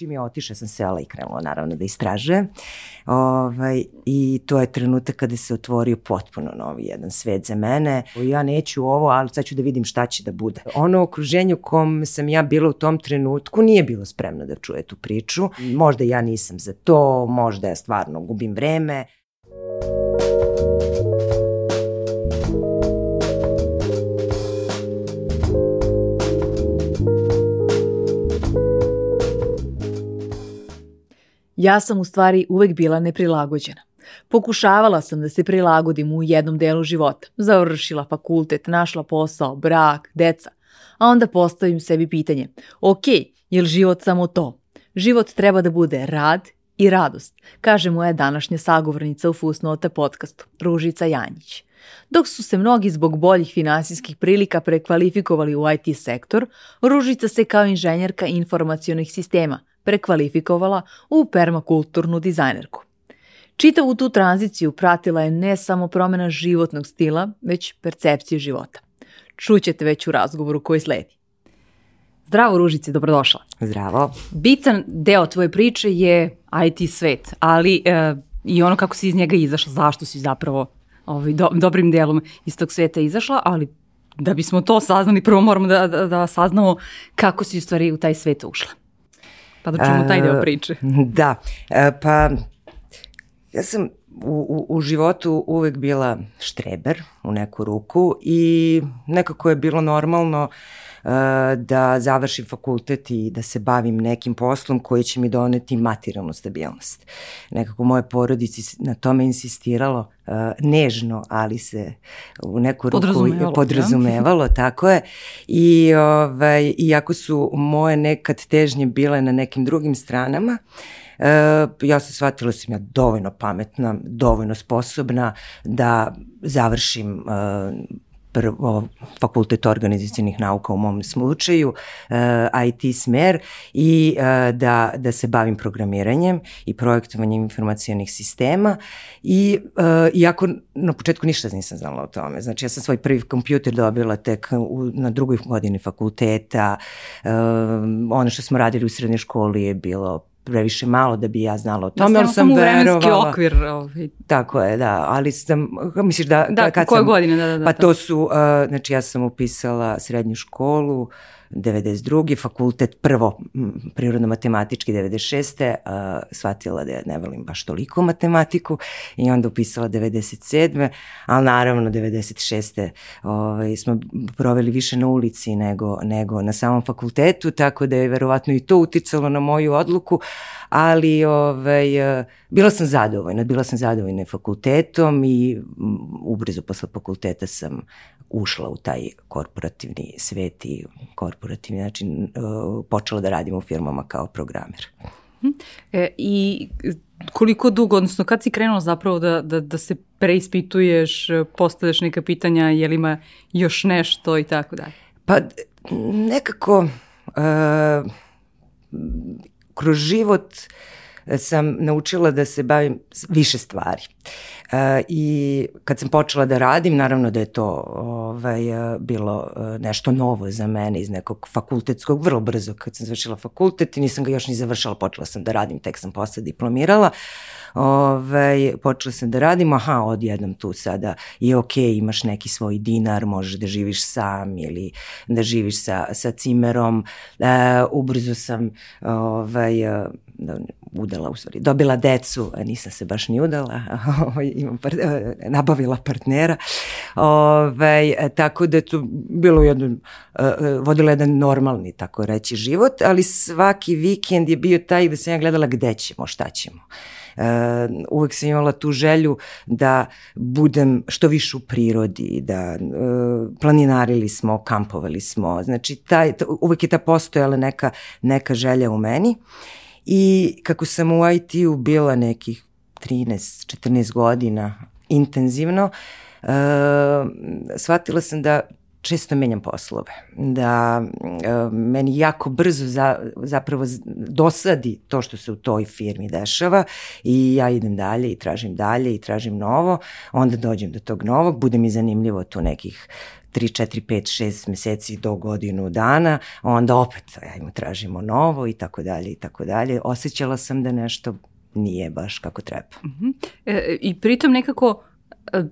čim je otišao sam sela i krenula naravno da istražujem. Ovaj, I to je trenutak kada se otvorio potpuno novi jedan svet za mene. Ja neću ovo, ali sad ću da vidim šta će da bude. Ono okruženje u kom sam ja bila u tom trenutku nije bilo spremno da čuje tu priču. Možda ja nisam za to, možda ja stvarno gubim vreme. Ja sam u stvari uvek bila neprilagođena. Pokušavala sam da se prilagodim u jednom delu života. Završila fakultet, našla posao, brak, deca. A onda postavim sebi pitanje, ok, je li život samo to? Život treba da bude rad i radost, kaže moja današnja sagovornica u Fusnota podcastu, Ružica Janjić. Dok su se mnogi zbog boljih finansijskih prilika prekvalifikovali u IT sektor, Ružica se kao inženjerka informacionih sistema prekvalifikovala u permakulturnu dizajnerku. Čitavu tu tranziciju pratila je ne samo promena životnog stila, već percepcije života. Čućete već u razgovoru koji sledi. Zdravo Ružici, dobrodošla. Zdravo. Bitan deo tvoje priče je IT svet, ali e, i ono kako si iz njega izašla, zašto si zapravo ovaj, do, dobrim delom iz tog sveta izašla, ali da bismo to saznali, prvo moramo da, da, da saznamo kako si u stvari u taj svet ušla. Pa da čujemo taj deo priče. Da, e, pa ja sam u, u, u životu uvek bila štreber u neku ruku i nekako je bilo normalno uh, da završim fakultet i da se bavim nekim poslom koji će mi doneti materijalnu stabilnost. Nekako moje porodici na tome insistiralo uh, nežno, ali se u neku ruku podrazumevalo, podrazumevalo ja? tako je. I ovaj, iako su moje nekad težnje bile na nekim drugim stranama, E, ja sam shvatila da sam ja dovoljno pametna, dovoljno sposobna da završim e, prvo fakultet organizacijenih nauka u mom slučaju, uh, IT smer i uh, da, da se bavim programiranjem i projektovanjem informacijenih sistema i uh, iako na početku ništa nisam znala o tome. Znači ja sam svoj prvi kompjuter dobila tek u, na drugoj godini fakulteta. Ono što smo radili u srednjoj školi je bilo previše malo da bi ja znala o tome, ali sam verovala. okvir. Ovaj. Tako je, da, ali sam, misliš da, da kad koje sam, godine, da, da, da. Pa to su, uh, znači ja sam upisala srednju školu, 92. fakultet prvo prirodno-matematički 96. Uh, shvatila da ja ne volim baš toliko matematiku i onda upisala 97. Ali naravno 96. Ovaj, smo proveli više na ulici nego, nego na samom fakultetu, tako da je verovatno i to uticalo na moju odluku, ali ovaj, uh, bila sam zadovoljna, bila sam zadovoljna fakultetom i ubrzo posle fakulteta sam ušla u taj korporativni svet i korporativni način uh, počela da radim u firmama kao programer. Mhm. E, I koliko dugo, odnosno kad si krenula zapravo da, da, da se preispituješ, postavljaš neka pitanja, je li ima još nešto i tako dalje? Pa nekako uh, kroz život sam naučila da se bavim više stvari. E, I kad sam počela da radim, naravno da je to ovaj, bilo e, nešto novo za mene iz nekog fakultetskog, vrlo brzo kad sam završila fakultet i nisam ga još ni završala, počela sam da radim, tek sam posle diplomirala. Ovaj, počela sam da radim, aha, odjednom tu sada je ok, imaš neki svoj dinar, možeš da živiš sam ili da živiš sa, sa cimerom. E, ubrzo sam ovaj, da, udala, u stvari, dobila decu, nisam se baš ni udala, ovaj, imam par, nabavila partnera, ovaj, tako da je to bilo jedno, e, e, vodila jedan normalni, tako reći, život, ali svaki vikend je bio taj da sam ja gledala gde ćemo, šta ćemo. Uh, uvek sam imala tu želju da budem što više u prirodi, da uh, planinarili smo, kampovali smo, znači taj, uvek je ta postojala neka, neka želja u meni I kako sam u IT-u bila nekih 13-14 godina intenzivno, uh, shvatila sam da često menjam poslove, da e, meni jako brzo za, zapravo dosadi to što se u toj firmi dešava i ja idem dalje i tražim dalje i tražim novo, onda dođem do tog novog, bude mi zanimljivo tu nekih 3, 4, 5, 6 meseci do godinu dana, onda opet ajmo tražimo novo i tako dalje i tako dalje. Osećala sam da nešto nije baš kako treba. Mhm. -huh. e, I pritom nekako e,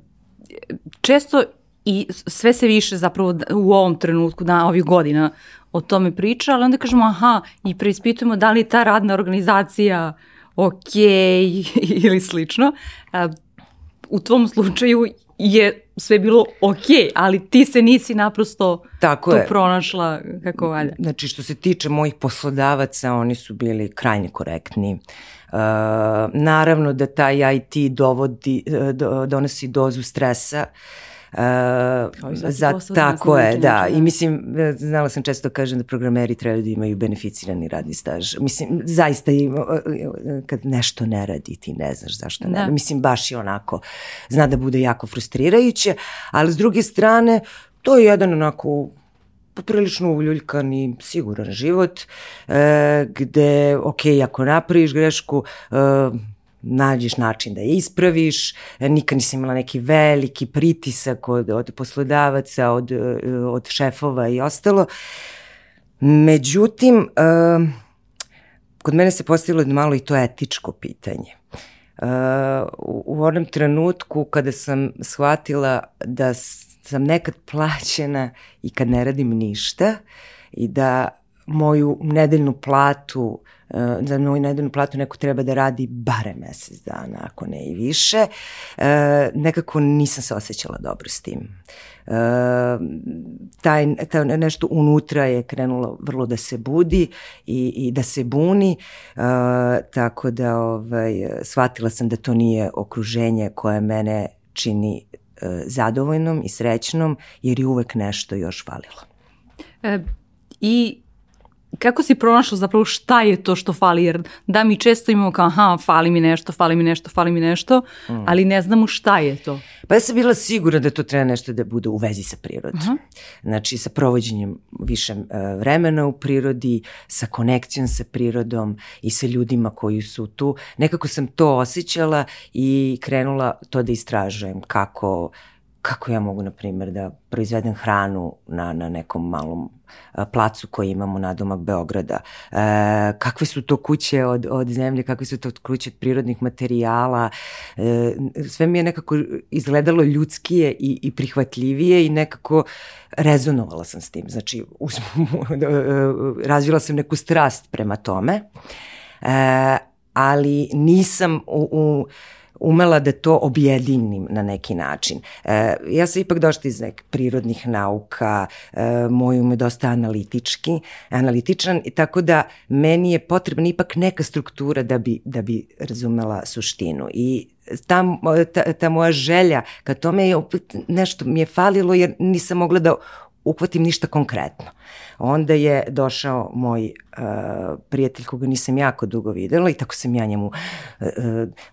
često i sve se više zapravo u ovom trenutku, na ovih godina o tome priča, ali onda kažemo aha i preispitujemo da li je ta radna organizacija ok ili slično. E, u tvom slučaju je sve bilo ok, ali ti se nisi naprosto Tako to je. pronašla kako valja. Znači što se tiče mojih poslodavaca, oni su bili krajnje korektni. Uh, naravno da taj IT dovodi, do, donosi dozu stresa, Za, tako je, da. I mislim, znala sam često kažem da programeri trebaju da imaju beneficirani radni staž. Mislim, zaista kad nešto ne radi, ti ne znaš zašto ne da. Mislim, baš je onako, zna da bude jako frustrirajuće, ali s druge strane, to je jedan onako poprilično uljuljkan i siguran život, e, gde, ok, ako napraviš grešku, e, nađeš način da je ispraviš, nikad nisam imala neki veliki pritisak od, od poslodavaca, od, od šefova i ostalo. Međutim, uh, kod mene se postavilo malo i to etičko pitanje. U, u onom trenutku kada sam shvatila da sam nekad plaćena i kad ne radim ništa i da moju nedeljnu platu Eh, za moju nedeljnu platu neko treba da radi bare mesec dana, ako ne i više. E, nekako nisam se osjećala dobro s tim. E, taj, taj nešto unutra je krenulo vrlo da se budi i, i da se buni, e, tako da ovaj, shvatila sam da to nije okruženje koje mene čini e, zadovoljnom i srećnom, jer je uvek nešto još falilo. E, I kako si pronašla zapravo šta je to što fali, jer da mi često imamo kao aha, fali mi nešto, fali mi nešto, fali mi nešto, mm. ali ne znamo šta je to. Pa ja sam bila sigurna da to treba nešto da bude u vezi sa prirodom. Uh -huh. Znači sa provođenjem više uh, vremena u prirodi, sa konekcijom sa prirodom i sa ljudima koji su tu. Nekako sam to osjećala i krenula to da istražujem kako kako ja mogu, na primjer, da proizvedem hranu na, na nekom malom placu koji imamo na domak Beograda. E, kakve su to kuće od, od zemlje, kakve su to kuće od prirodnih materijala. E, sve mi je nekako izgledalo ljudskije i, i prihvatljivije i nekako rezonovala sam s tim. Znači, uz, razvila sam neku strast prema tome. E, ali nisam u, u umela da to objedinim na neki način. E, ja sam ipak došla iz nek prirodnih nauka, e, moj um je dosta analitički, analitičan, tako da meni je potrebna ipak neka struktura da bi, da bi razumela suštinu. I ta, ta, ta moja želja ka tome je opet nešto mi je falilo jer nisam mogla da uhvatim ništa konkretno. Onda je došao moj uh, prijatelj koga nisam jako dugo videla i tako sam ja njemu uh,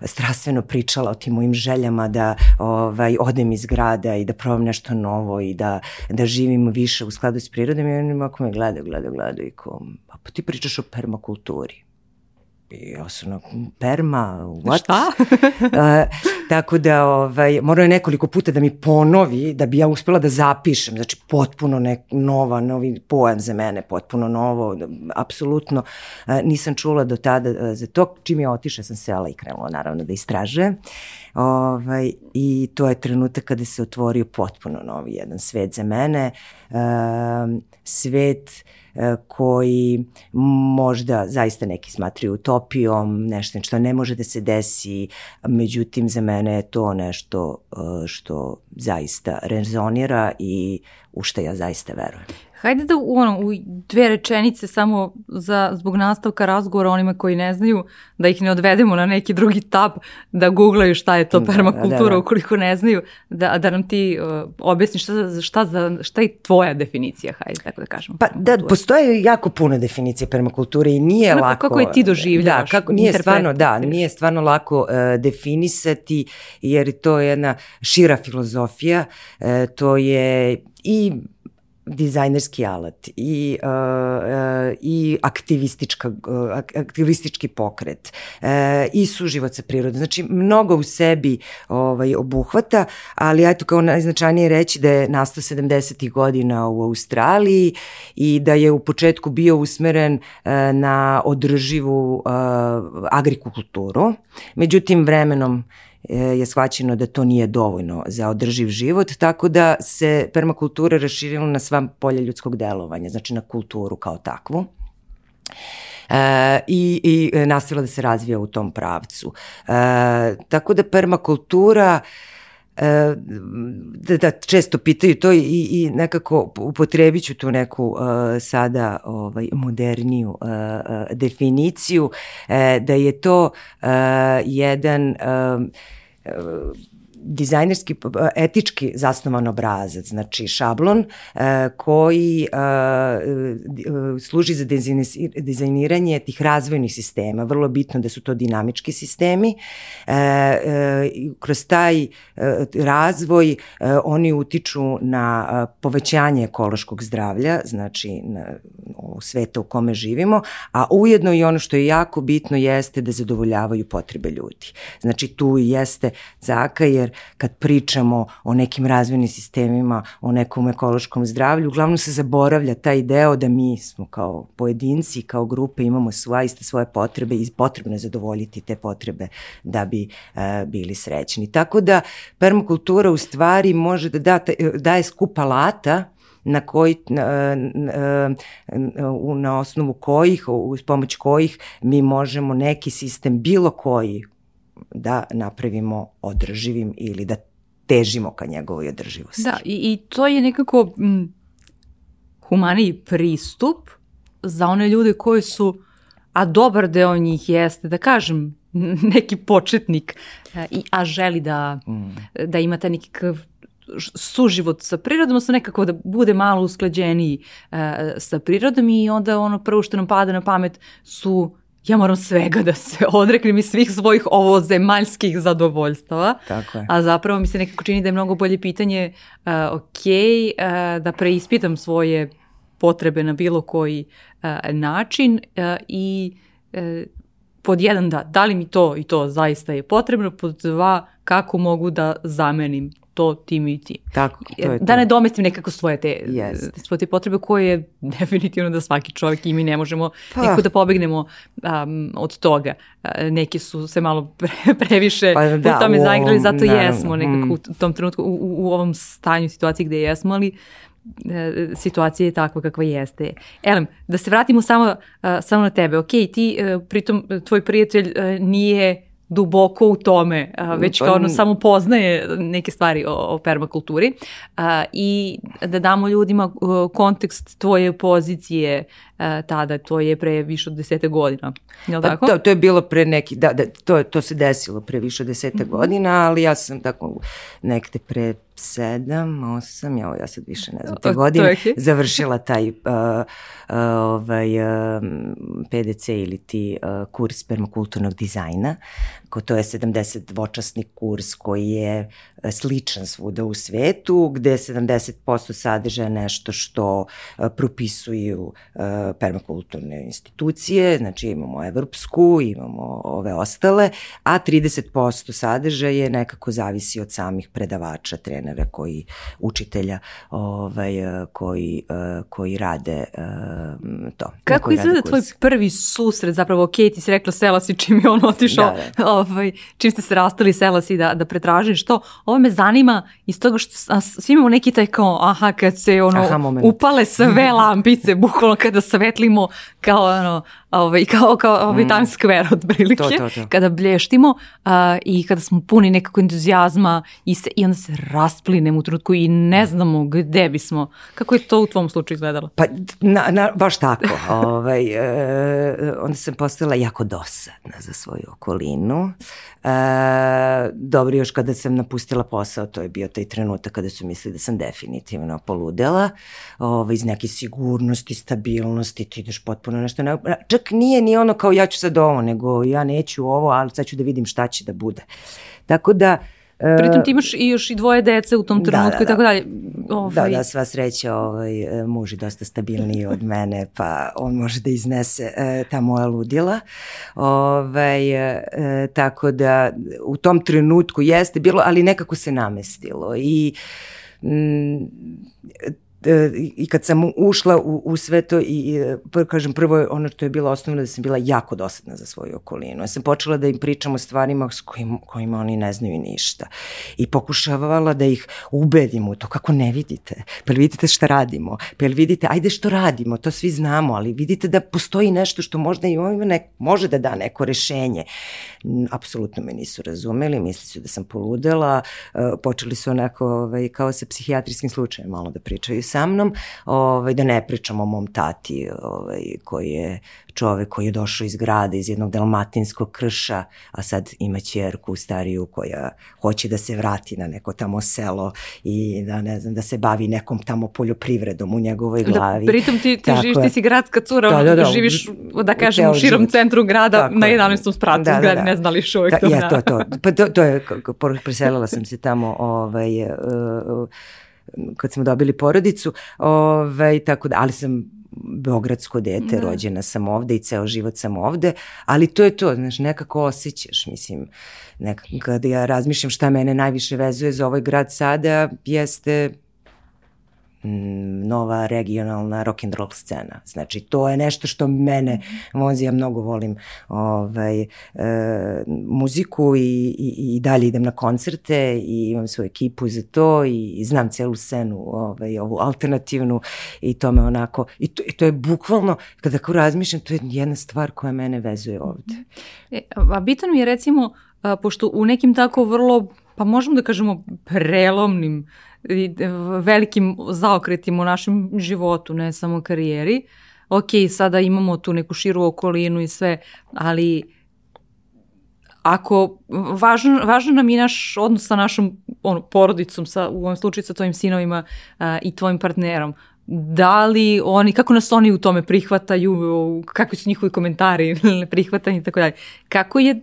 strastveno pričala o tim mojim željama da ovaj, odem iz grada i da probam nešto novo i da, da živim više u skladu s prirodom i on ako me gleda, gleda, gleda i ko, pa ti pričaš o permakulturi. Ja sam na perma, what? Šta? uh, tako da ovaj, morao je nekoliko puta da mi ponovi da bi ja uspela da zapišem, znači potpuno nek, nova, novi pojam za mene, potpuno novo, apsolutno uh, nisam čula do tada uh, za to, čim je otišla sam sela i krenula naravno da istražujem. Ovaj, I to je trenutak kada se otvorio potpuno novi jedan svet za mene, uh, svet koji možda zaista neki smatraju utopijom, nešto što ne može da se desi, međutim za mene je to nešto e, što zaista rezonira i u što ja zaista verujem. Hajde da u, ono, u dve rečenice samo za, zbog nastavka razgovora onima koji ne znaju, da ih ne odvedemo na neki drugi tab, da googlaju šta je to da, permakultura da, da, da. ukoliko ne znaju, da, da nam ti uh, objasniš šta, šta, za, šta je tvoja definicija, hajde tako da kažemo. Pa da, postoje jako puno definicije permakulture i nije kako, lako... Kako je ti doživljavaš? Da, kako, nije stvarno, da, nije stvarno lako uh, definisati, jer to je jedna šira filozofija, uh, to je i dizajnerski alat i, uh, uh, i aktivistička, uh, aktivistički pokret uh, i suživot sa prirodom. Znači, mnogo u sebi ovaj, obuhvata, ali eto kao najznačajnije reći da je nastao 70. godina u Australiji i da je u početku bio usmeren uh, na održivu uh, agrikulturu. Međutim, vremenom je shvaćeno da to nije dovoljno za održiv život, tako da se permakultura raširila na sva polja ljudskog delovanja, znači na kulturu kao takvu. E, i, i nastavila da se razvija u tom pravcu. E, tako da permakultura e, da, da često pitaju to i, i nekako upotrebit ću tu neku uh, sada ovaj, moderniju uh, definiciju, uh, da je to uh, jedan uh, dizajnerski, etički zasnovan obrazac, znači šablon uh, koji uh, služi za dizajniranje tih razvojnih sistema. Vrlo bitno da su to dinamički sistemi. Uh, kroz taj razvoj oni utiču na povećanje ekološkog zdravlja, znači na u sveta u kome živimo, a ujedno i ono što je jako bitno jeste da zadovoljavaju potrebe ljudi. Znači tu jeste zaka jer kad pričamo o nekim razvojnim sistemima, o nekom ekološkom zdravlju, uglavnom se zaboravlja taj deo da mi smo kao pojedinci, kao grupe imamo svaiste svoje potrebe i potrebno je zadovoljiti te potrebe da bi e, bili srećni. Tako da permakultura u stvari može da da, daje skup alata na, koji, na, na, na osnovu kojih, uz pomoć kojih mi možemo neki sistem, bilo koji, da napravimo održivim ili da težimo ka njegovoj održivosti. Da, i, i to je nekako m, humaniji pristup za one ljude koji su, a dobar deo njih jeste, da kažem, neki početnik, a želi da, mm. da ima taj nekakav suživot sa prirodom, odnosno nekako da bude malo usklađeniji uh, sa prirodom i onda ono prvo što nam pada na pamet su ja moram svega da se odreknem i svih svojih ovozemaljskih zadovoljstava. Tako je. A zapravo mi se nekako čini da je mnogo bolje pitanje, uh, ok, uh, da preispitam svoje potrebe na bilo koji uh, način uh, i uh, pod jedan da, da li mi to i to zaista je potrebno, pod dva kako mogu da zamenim to tim i tim. Tako, to je da to. ne domestim nekako svoje te, Jest. svoje te potrebe koje je definitivno da svaki čovjek i mi ne možemo pa. nekako da pobegnemo um, od toga. Uh, neki su se malo pre, previše pa, da, u tome zaigrali, zato naravno, jesmo nekako mm. u tom trenutku, u, u ovom stanju situaciji gde jesmo, ali e, situacija je takva kakva jeste. Elem, da se vratimo samo, uh, samo na tebe. Ok, ti, uh, pritom, tvoj prijatelj uh, nije duboko u tome, a, već kao ono samo poznaje neke stvari o, o permakulturi a, i da damo ljudima kontekst tvoje pozicije a, tada, to je pre više od desete godina, je li pa, tako? To, to je bilo pre neki, da, da to, to se desilo pre više od desete mm -hmm. godina, ali ja sam tako nekde pre sedam, osam, ja, ja sad više ne znam, te godine, završila taj uh, uh, ovaj, uh, PDC ili ti uh, kurs permakulturnog dizajna. Ko to je 70 dvočasni kurs koji je uh, sličan svuda u svetu, gde 70% sadržaja nešto što uh, propisuju uh, permakulturne institucije, znači imamo evropsku, imamo ove ostale, a 30% sadržaja je nekako zavisi od samih predavača, trenera koji učitelja ovaj koji koji rade to. Kako izgleda tvoj prvi susret zapravo ok, ti si rekla sela si čim je on otišao, da, da. Ovaj čim ste se rastali sela si da da pretražiš to. Ovo me zanima iz toga što svi imamo neki taj kao aha kad se ono aha, upale sve lampice bukvalno kada svetlimo kao ono ovaj, kao, kao ovaj mm. Times Square od prilike, to, to, to. kada blještimo uh, i kada smo puni nekako entuzijazma i, se, i onda se rasplinemo u trenutku i ne znamo gde bismo. Kako je to u tvom slučaju izgledalo? Pa, na, na, baš tako. ovaj, uh, onda sam postala jako dosadna za svoju okolinu. Uh, dobro, još kada sam napustila posao, to je bio taj trenutak kada su mislili da sam definitivno poludela, ovaj, iz neke sigurnosti, stabilnosti, ti ideš potpuno nešto ne... Čak nije ni ono kao ja ću sad ovo, nego ja neću ovo, ali sad ću da vidim šta će da bude. Tako da, Pritom ti imaš i još i dvoje dece u tom Da, trenutku da, i tako da. dalje. Ovaj, Da, da, sva sreća, ovaj, e, muž je dosta stabilniji od mene, pa on može da iznese e, ta moja ludila. Ovaj, e, e, tako da u tom trenutku jeste bilo, ali nekako se namestilo i mm, e, i kad sam ušla u, u sve to i e, prvo kažem prvo ono što je bilo osnovno da sam bila jako dosadna za svoju okolinu. Ja sam počela da im pričam o stvarima s kojim, kojima oni ne znaju ništa i pokušavala da ih ubedim u to kako ne vidite. Pa jel vidite šta radimo? Pa jel vidite ajde što radimo? To svi znamo, ali vidite da postoji nešto što možda i ovima nek, može da da neko rešenje. Apsolutno me nisu razumeli, mislili su da sam poludela, e, počeli su onako ovaj, kao sa psihijatrijskim slučajem malo da pričaju sa mnom, ovaj, da ne pričam o mom tati ovaj, koji je čovek koji je došao iz grada, iz jednog dalmatinskog krša, a sad ima ćerku stariju koja hoće da se vrati na neko tamo selo i da ne znam, da se bavi nekom tamo poljoprivredom u njegovoj glavi. Da, pritom ti, ti Tako živiš, ti si gradska cura, Da, da, da, živiš, u- da kažem, u širom život. centru grada Tako na je. 11. spratu Da, da, zgrade, da. ne znam li još uvek Ta, to ja, to, to. Pa to, to je, preselila sam se tamo ovaj, uh, kad smo dobili porodicu, ovaj, tako da, ali sam beogradsko dete, Da. rođena sam ovde i ceo život sam ovde, ali to je to, znaš, nekako osjećaš, mislim, nekako kada ja razmišljam šta mene najviše vezuje za ovaj grad sada, jeste nova regionalna rock and roll scena. Znači, to je nešto što mene vozi, ja mnogo volim ovaj, e, muziku i, i, i dalje idem na koncerte i imam svoju ekipu za to i, i znam celu scenu, ovaj, ovu alternativnu i to me onako, i to, i to je bukvalno, kada tako razmišljam, to je jedna stvar koja mene vezuje ovde. E, a bitan mi je recimo, a, pošto u nekim tako vrlo, pa možemo da kažemo prelomnim velikim zaokretima u našem životu, ne samo karijeri, ok, sada imamo tu neku širu okolinu i sve, ali ako važno, važno nam je naš odnos sa našom ono, porodicom, sa, u ovom slučaju sa tvojim sinovima a, i tvojim partnerom, da li oni, kako nas oni u tome prihvataju, kakvi su njihovi komentari, prihvatanje i tako dalje. Kako je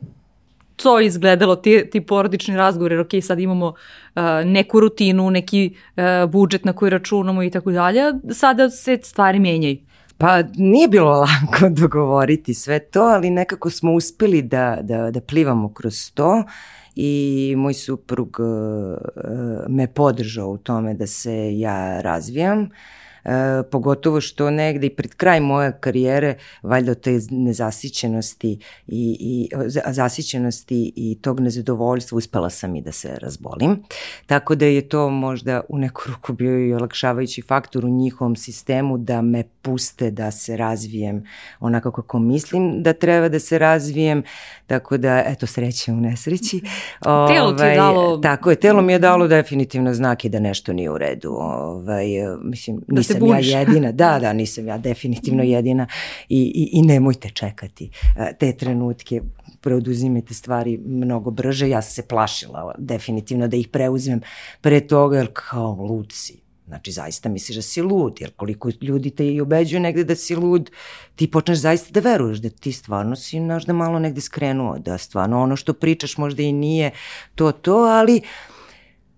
to izgledalo, ti, ti porodični razgovori, ok, sad imamo uh, neku rutinu, neki uh, budžet na koji računamo i tako dalje, sada se stvari menjaju. Pa nije bilo lako dogovoriti sve to, ali nekako smo uspeli da, da, da plivamo kroz to i moj suprug uh, me podržao u tome da se ja razvijam. E, pogotovo što negde i pred kraj moje karijere, valjda te nezasićenosti i, i za- zasićenosti i tog nezadovoljstva uspela sam i da se razbolim. Tako da je to možda u neku ruku bio i olakšavajući faktor u njihovom sistemu da me puste da se razvijem onako kako mislim da treba da se razvijem. Tako da, eto, sreće u nesreći. Telo ti je Ovaj, dalo- Tako je, telo mi je dalo definitivno znak i da nešto nije u redu. Ovaj, mislim, Da nisam ja jedina. Da, da, nisam ja definitivno jedina i, i, i nemojte čekati e, te trenutke preoduzimajte stvari mnogo brže. Ja sam se plašila definitivno da ih preuzmem pre toga, jer kao lud si. Znači, zaista misliš da si lud, jer koliko ljudi te i ubeđuju negde da si lud, ti počneš zaista da veruješ da ti stvarno si možda malo negde skrenuo, da stvarno ono što pričaš možda i nije to to, ali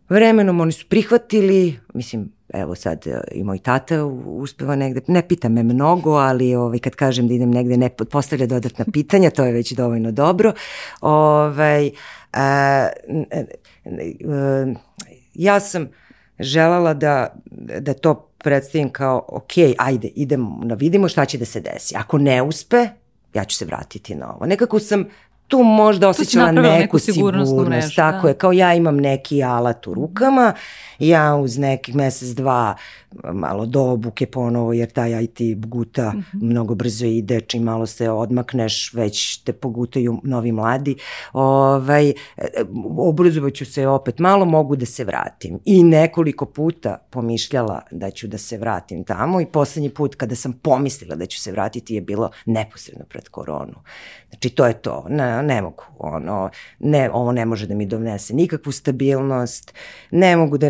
vremenom oni su prihvatili, mislim, evo sad e, i moj tata uspeva negde, ne pita me mnogo, ali ovaj, kad kažem da idem negde ne postavlja dodatna pitanja, to je već dovoljno dobro. Ovaj, a, n- n- n- ja sam želala da, da to predstavim kao, ok, ajde, idemo, vidimo šta će da se desi. Ako ne uspe, ja ću se vratiti na ovo. Nekako sam tu možda osjećala napravila neku neku sigurnost, mrežu, tako da. je, kao ja imam neki alat u rukama, ja uz nekih mesec, dva malo do obuke ponovo, jer taj IT guta Mhm. mnogo brzo ide, čim malo se odmakneš, već te pogutaju novi mladi, ovaj, obrazovaću se opet malo, mogu da se vratim. I nekoliko puta pomišljala da ću da se vratim tamo i poslednji put kada sam pomislila da ću se vratiti je bilo neposredno pred koronu. Znači to je to, ne, ne mogu, ono, ne, ovo ne može da mi donese nikakvu stabilnost, ne mogu da,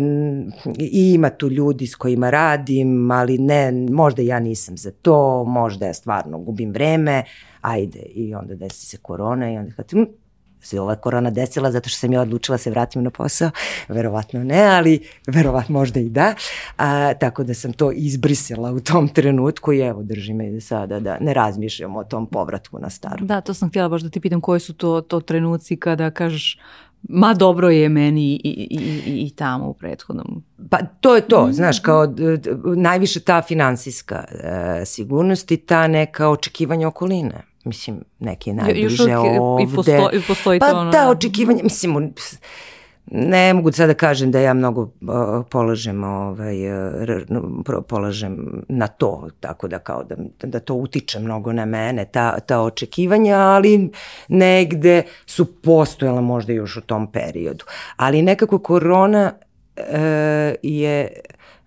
i ima tu ljudi s kojima radim, ali ne, možda ja nisam za to, možda ja stvarno gubim vreme, ajde, i onda desi se korona i onda kad, hm, se ova korona desila zato što sam ja odlučila da se vratim na posao, verovatno ne, ali verovatno možda i da, a, tako da sam to izbrisala u tom trenutku i evo drži me sada da ne razmišljam o tom povratku na staro. Da, to sam htjela baš da ti pitam koji su to, to trenuci kada kažeš ma dobro je meni i, i, i, i tamo u prethodnom. Pa to je to, mm. znaš, kao najviše ta finansijska e, sigurnost i ta neka očekivanja okoline. Mislim, neki najbliže Još ovde. I, posto, i postoji pa to ono. Pa da, očekivanja, mislim, ne mogu sada da kažem da ja mnogo uh, polažem, ovaj, uh, polažem na to, tako da kao da, da to utiče mnogo na mene, ta, ta očekivanja, ali negde su postojala možda još u tom periodu. Ali nekako korona uh, je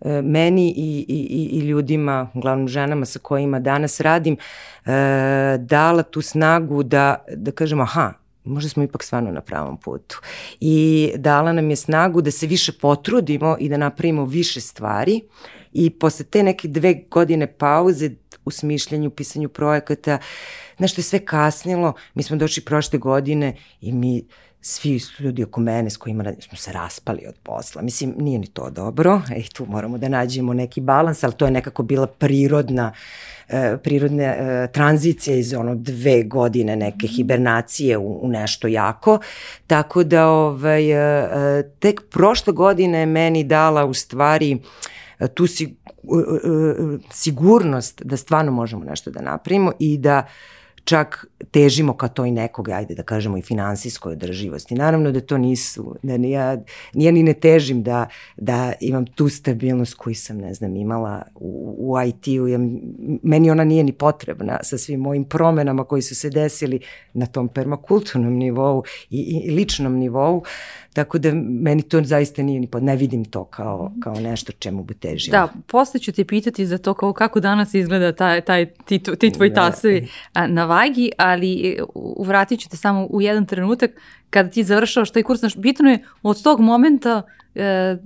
meni i, i, i ljudima, uglavnom ženama sa kojima danas radim, uh, dala tu snagu da, da kažem, aha, možda smo ipak stvarno na pravom putu. I dala nam je snagu da se više potrudimo i da napravimo više stvari i posle te neke dve godine pauze u smišljanju, pisanju projekata, nešto je sve kasnilo, mi smo došli prošle godine i mi svi ljudi oko mene s kojima smo se raspali od posla. Mislim, nije ni to dobro, e, tu moramo da nađemo neki balans, ali to je nekako bila prirodna e, prirodne e, tranzicije iz ono dve godine neke hibernacije u, u nešto jako. Tako da ovaj, e, e tek prošle godine meni dala u stvari e, tu si, sigurnost da stvarno možemo nešto da napravimo i da čak težimo ka toj nekog, ajde da kažemo i finansijskoj održivosti. Naravno da to nisu, da ja, ja ni ne težim da, da imam tu stabilnost koju sam, ne znam, imala u, u IT-u. Ja, meni ona nije ni potrebna sa svim mojim promenama koji su se desili na tom permakulturnom nivou i, i ličnom nivou. Tako da meni to zaista nije ni pod, ne vidim to kao, kao nešto čemu bi težim. Da, posle ću te pitati za to kao kako danas izgleda taj, taj, ti, ti tvoji tasovi na vagi, ali uvratit ću te samo u jedan trenutak kada ti završavaš taj kurs. Znaš, bitno je od tog momenta e,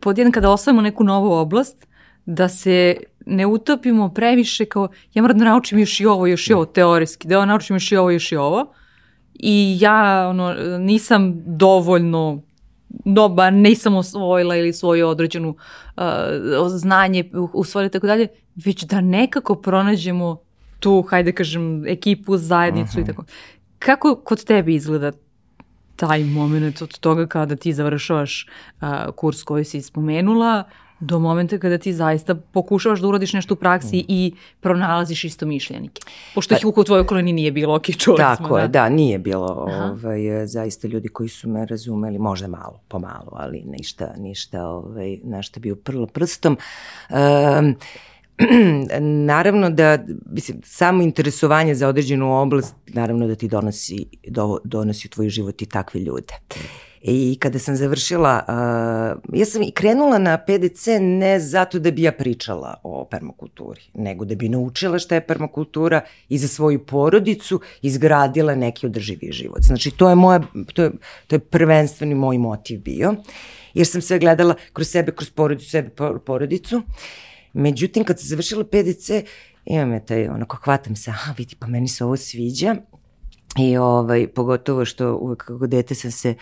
pod jedan kada osvajamo neku novu oblast, da se ne utopimo previše kao ja moram da naučim još i ovo, još i ovo teorijski, da ja naučim još i ovo, još i ovo, i ja ono, nisam dovoljno doba, nisam osvojila ili svoju određenu uh, znanje usvojila tako dalje, već da nekako pronađemo tu, hajde kažem, ekipu, zajednicu uh -huh. i tako. Kako kod tebe izgleda taj moment od toga kada ti završavaš uh, kurs koji si spomenula, do momenta kada ti zaista pokušavaš da uradiš nešto u praksi mm. i pronalaziš isto mišljenike. Pošto ih pa- u tvojoj okolini nije bilo, ok, čuli Tako smo. je, da, nije bilo ovaj, zaista ljudi koji su me razumeli, možda malo, pomalo, ali ništa, ništa, ovaj, nešto bi uprlo prstom. Um, naravno da, mislim, samo interesovanje za određenu oblast, naravno da ti donosi, do, donosi u tvoj život i takve ljude. Mm I kada sam završila, uh, ja sam i krenula na PDC ne zato da bi ja pričala o permakulturi, nego da bi naučila šta je permakultura i za svoju porodicu izgradila neki održivi život. Znači, to je, moja, to je, to je prvenstveni moj motiv bio, jer sam sve gledala kroz sebe, kroz porodicu, sebe, porodicu. Međutim, kad sam završila PDC, imam je taj, onako, hvatam se, aha, vidi, pa meni se ovo sviđa, I ovaj, pogotovo što uvek kako dete sam se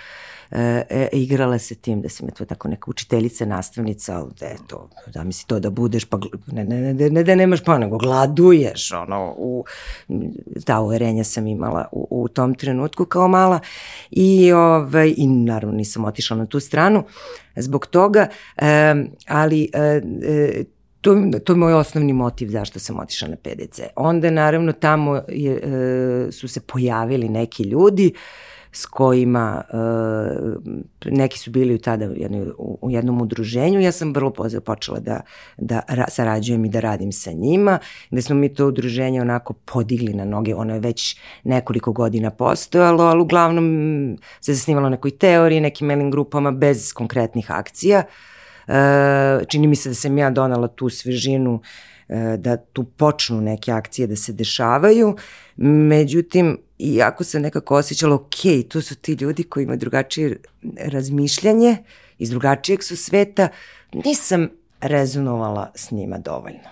e, e, igrala se tim da sam je to tako neka učiteljica, nastavnica, ali da je to, da misli to da budeš, pa ne, ne, ne, ne da nemaš pa, nego gladuješ, ono, u, ta uverenja sam imala u, u tom trenutku kao mala. I, ovaj, i naravno nisam otišla na tu stranu zbog toga, e, ali e, e, to, to je moj osnovni motiv zašto sam otišla na PDC. Onda naravno tamo je, e, su se pojavili neki ljudi s kojima e, neki su bili u tada u, jednoj, u jednom udruženju. Ja sam vrlo počela da, da ra, sarađujem i da radim sa njima, da smo mi to udruženje onako podigli na noge. Ono je već nekoliko godina postojalo, ali uglavnom se zasnivalo nekoj teoriji, nekim mailing grupama bez konkretnih akcija. E, čini mi se da sam ja donala tu svežinu e, da tu počnu neke akcije da se dešavaju. Međutim, iako sam nekako osjećala, ok, tu su ti ljudi koji imaju drugačije razmišljanje, iz drugačijeg su sveta, nisam rezonovala s njima dovoljno.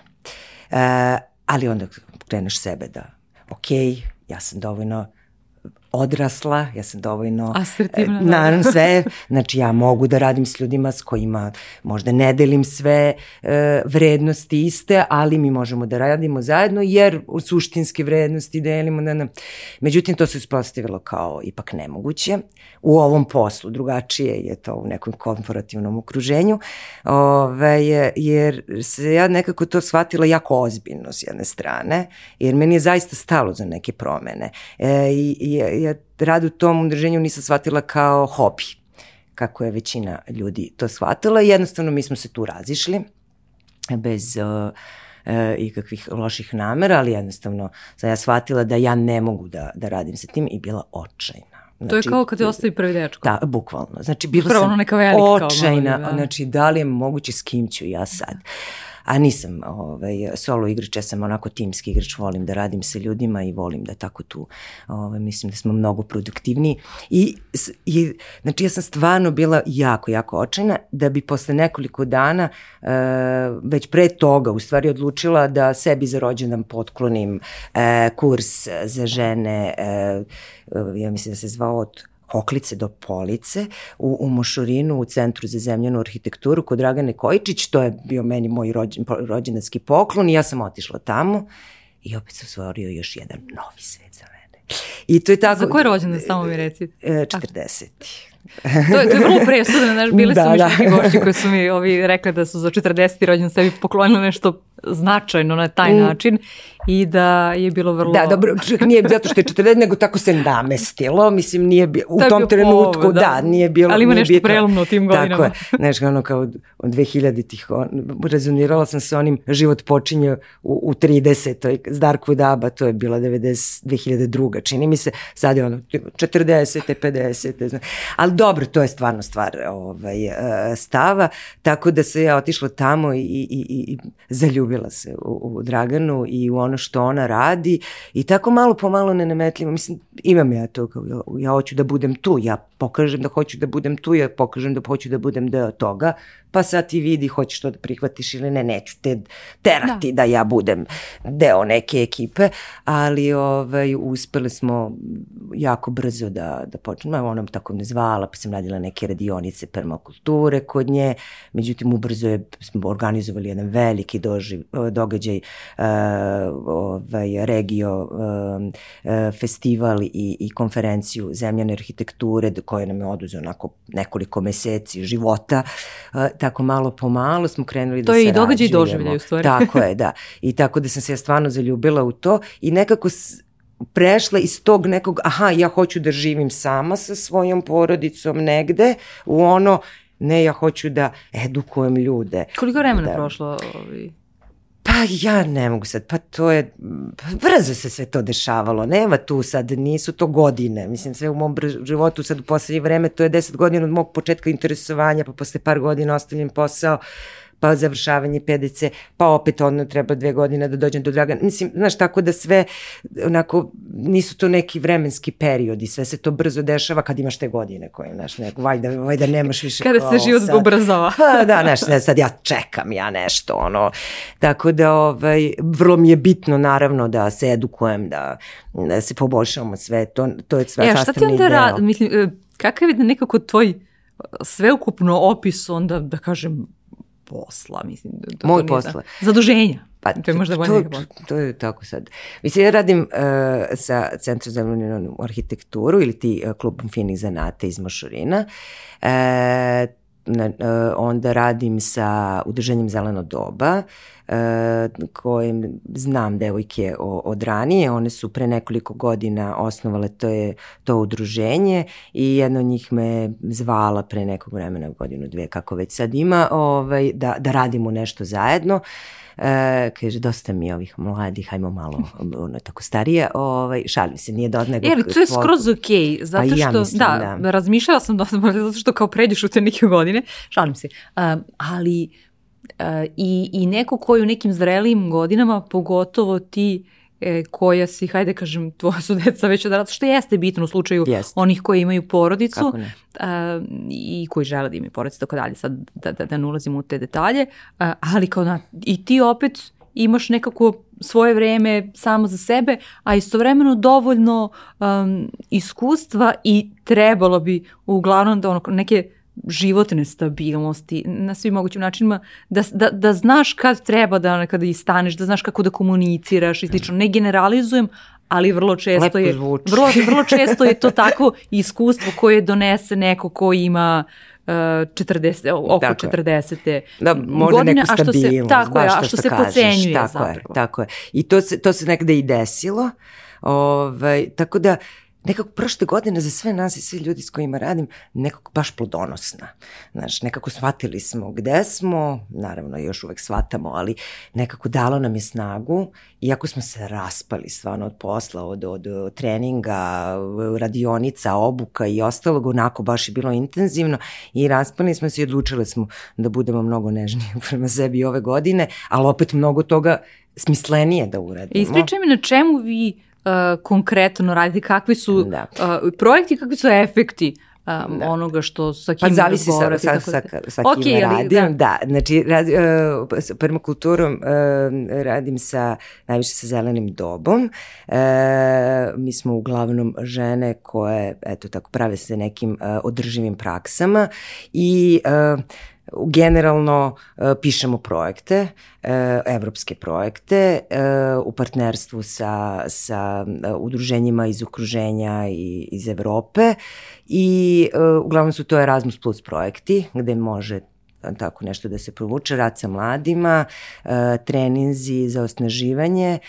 E, ali onda kreneš sebe da, ok, ja sam dovoljno odrasla, ja sam dovoljno... Asertivna. E, naravno, sve, znači ja mogu da radim s ljudima s kojima možda ne delim sve e, vrednosti iste, ali mi možemo da radimo zajedno, jer suštinske vrednosti delimo. Da, da. Međutim, to se ispostavilo kao ipak nemoguće u ovom poslu, drugačije je to u nekom korporativnom okruženju, ove, jer se ja nekako to shvatila jako ozbiljno s jedne strane, jer meni je zaista stalo za neke promene. E, i, i ja rad u tom udruženju nisam shvatila kao hobi, kako je većina ljudi to shvatila. Jednostavno mi smo se tu razišli bez uh, e, ikakvih loših namera, ali jednostavno sam ja shvatila da ja ne mogu da, da radim sa tim i bila očajna. Znači, to je znači, kao kad te ostavi prvi dečko. Da, bukvalno. Znači, bila Prvo sam neka velika, očajna. Kao da. Znači, da li je moguće s kim ću ja sad? A nisam ovaj, solo igrač, ja sam onako timski igrač, volim da radim sa ljudima i volim da tako tu, ovaj, mislim da smo mnogo produktivniji. I, i znači ja sam stvarno bila jako, jako očajna da bi posle nekoliko dana uh, već pre toga u stvari odlučila da sebi za rođendan potklonim uh, kurs za žene, uh, ja mislim da se zvao od Oklice do Police u, u Mošorinu u Centru za zemljanu arhitekturu kod Dragane Kojičić, to je bio meni moj rođen, rođendanski poklon i ja sam otišla tamo i opet se stvorio još jedan novi svet za mene. I to je tako... Za koje rođendan, samo mi recite? 40. to, je, to je vrlo presudno, znaš, bili da, su da. mi gošći koji su mi ovi rekli da su za 40. rođendan sebi poklonili nešto značajno na taj mm. način i da je bilo vrlo... Da, dobro, nije zato što je 40, nego tako se namestilo, mislim, nije bi, u tom trenutku, povod, da. da, nije bilo... Ali ima nešto bitno. prelomno u tim godinama. Tako je, znaš, ono kao od 2000-ih, on, rezonirala sam se onim život počinje u, u 30. s Darku Daba, to je bila 90, 2002. Čini mi se, sad je ono 40. 50. Znači. Ali dobro, to je stvarno stvar ovaj, e, stava, tako da se ja otišla tamo i, i, i, i zaljubila se u, u Draganu i u ono što ona radi i tako malo po malo nenametljivo. Mislim, imam ja to, kao, ja, ja hoću da budem tu, ja pokažem da hoću da budem tu, ja pokažem da hoću da budem deo toga, pa sad ti vidi hoćeš to da prihvatiš ili ne, neću te terati da, da ja budem deo neke ekipe, ali ovaj, uspeli smo jako brzo da, da počnemo, ona tako ne zvala, pa sam radila neke radionice permakulture kod nje, međutim ubrzo je, smo organizovali jedan veliki doživ, događaj, uh, ovaj, regio uh, festival i, i konferenciju zemljane arhitekture koje nam je oduzeo onako nekoliko meseci života, tako malo po malo smo krenuli to da se To je i događaj i doživljaj u stvari. Tako je, da. I tako da sam se ja stvarno zaljubila u to i nekako prešla iz tog nekog, aha, ja hoću da živim sama sa svojom porodicom negde, u ono, ne, ja hoću da edukujem ljude. Koliko vremena da, prošlo? Ovi? Pa ja ne mogu sad, pa to je, pa brzo se sve to dešavalo, nema tu sad, nisu to godine, mislim sve u mom životu sad u poslednje vreme, to je deset godina od mog početka interesovanja, pa posle par godina ostavljam posao, pa završavanje PDC, pa opet ono treba dve godine da dođem do Dragana. Mislim, znaš, tako da sve, onako, nisu to neki vremenski periodi, sve se to brzo dešava kad imaš te godine koje, znaš, neko, vajda, vajda nemaš više. Kada se život sad. ubrzava. Pa da, znaš, ne, sad ja čekam ja nešto, ono, tako da, ovaj, vrlo mi je bitno, naravno, da se edukujem, da, da se poboljšamo sve, to, to je sve e, sastavni deo. šta ti onda rad, mislim, e, kakav je nekako tvoj sveukupno opis onda, da kažem, posla, mislim. Da Moj posla. Da, zaduženja. Pa, to je možda bolje to, to je tako sad. Mislim, ja radim uh, sa Centrom za arhitekturu ili ti uh, klubom finih zanata iz Mošorina. Uh, uh, onda radim sa udruženjem Zeleno doba, uh, kojim znam devojke od ranije. One su pre nekoliko godina osnovale to, je, to udruženje i jedna od njih me zvala pre nekog vremena, godinu, dve, kako već sad ima, ovaj, da, da radimo nešto zajedno. Uh, E, kaže, dosta mi ovih mladih, hajmo malo ono, tako starije, ovaj, šalim se, nije do nego... E, to je skroz okej, okay, zato pa što, ja mislim, da, da, razmišljala sam dosta, zato što kao pređeš u te neke godine, šalim se, um, ali uh, i, i neko koji u nekim zrelijim godinama, pogotovo ti e, koja si, hajde kažem, tvoja su deca već odrasla, što jeste bitno u slučaju jest. onih koji imaju porodicu a, i koji žele da imaju porodicu, tako dalje, sad da, da, da ne ulazimo u te detalje, a, ali kao na, i ti opet imaš nekako svoje vreme samo za sebe, a istovremeno dovoljno um, iskustva i trebalo bi uglavnom da ono, neke životne stabilnosti na svim mogućim načinima, da, da, da znaš kad treba da kada i staneš, da znaš kako da komuniciraš i slično. Ne generalizujem, ali vrlo često je vrlo, vrlo često je to tako iskustvo koje donese neko ko ima uh, 40, oko Tako je. 40. Da, možda godine, neku a što se, stabilnost, tako je, a to što što se kažeš, pocenjuje tako zapravo. Je, tako je. I to se, to se negde i desilo. Ovaj, tako da, nekako prošle godine za sve nas i sve ljudi s kojima radim, nekako baš plodonosna. Znaš, nekako shvatili smo gde smo, naravno još uvek shvatamo, ali nekako dalo nam je snagu, iako smo se raspali stvarno od posla, od, od, od treninga, radionica, obuka i ostalog, onako baš je bilo intenzivno i raspali smo se i odlučili smo da budemo mnogo nežniji prema sebi ove godine, ali opet mnogo toga smislenije da uradimo. Ispričaj mi na čemu vi uh, konkretno radite, kakvi su Da. uh, projekti, kakvi su efekti um, Da. onoga što sa kim Pa zavisi sa, razgovarate, sa, sa, da- sa Ok, kim radim. da. Da, znači radi, uh, s permakulturom uh, radim sa, najviše sa zelenim dobom. Uh, mi smo uglavnom žene koje, eto tako, prave se nekim uh, održivim praksama i uh, generalno uh, pišemo projekte, uh, evropske projekte uh, u partnerstvu sa, sa udruženjima iz okruženja i iz Evrope i uglavnom su to Erasmus Plus projekti gde može tako nešto da se provuče, rad sa mladima, treninzi za osnaživanje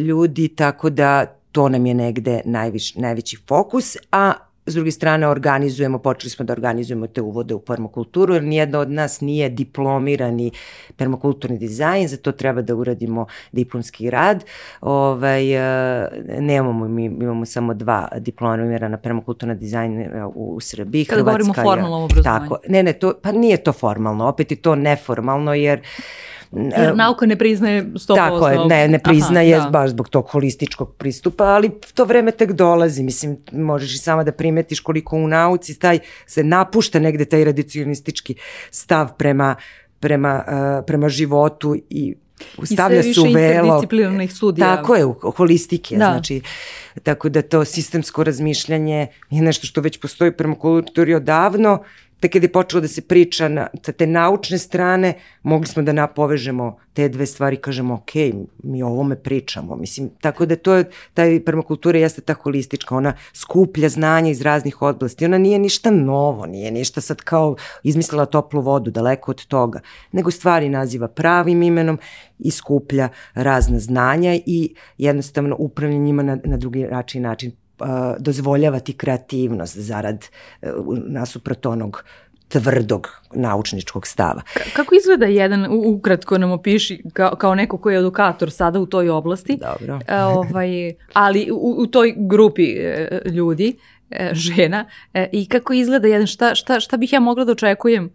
ljudi, tako da to nam je negde najviš, najveći fokus, a S druge strane, organizujemo, počeli smo da organizujemo te uvode u permakulturu, jer nijedna od nas nije diplomirani permakulturni dizajn, za to treba da uradimo diplomski rad. Ovaj, e, nemamo, mi imamo samo dva diplomirana permakulturna dizajnera u, u Srbiji. Kada govorimo o Hrvatska je- formalnom obrazovanju. Tako, ne, ne, to, pa nije to formalno, opet je to neformalno, jer Jer nauka ne priznaje 100%. Tako je, ne, ne priznaje Aha, da. baš zbog tog holističkog pristupa, ali to vreme tek dolazi, mislim, možeš i sama da primetiš koliko u nauci taj, se napušta negde taj redicionistički stav prema, prema, uh, prema životu i stavlja sve se u velo. interdisciplinarnih studija. Tako je, u- holistike, Da. znači, tako da to sistemsko razmišljanje je nešto što već postoji u permakulturi odavno, tek kada je počelo da se priča na, sa te naučne strane, mogli smo da napovežemo te dve stvari, kažemo, ok, mi o ovome pričamo, mislim, tako da to je, taj permakultura jeste ta holistička, ona skuplja znanja iz raznih oblasti, ona nije ništa novo, nije ništa sad kao izmislila toplu vodu, daleko od toga, nego stvari naziva pravim imenom i skuplja razna znanja i jednostavno upravlja njima na, na drugi način način dozvoljavati kreativnost zarad uh, nasuprot onog tvrdog naučničkog stava. Kako izgleda jedan, ukratko nam opiši, kao, kao neko koji je edukator sada u toj oblasti, Dobro. e, ovaj, ali u, u toj grupi e, ljudi, e, žena, e, i kako izgleda jedan, šta, šta, šta bih ja mogla da očekujem e,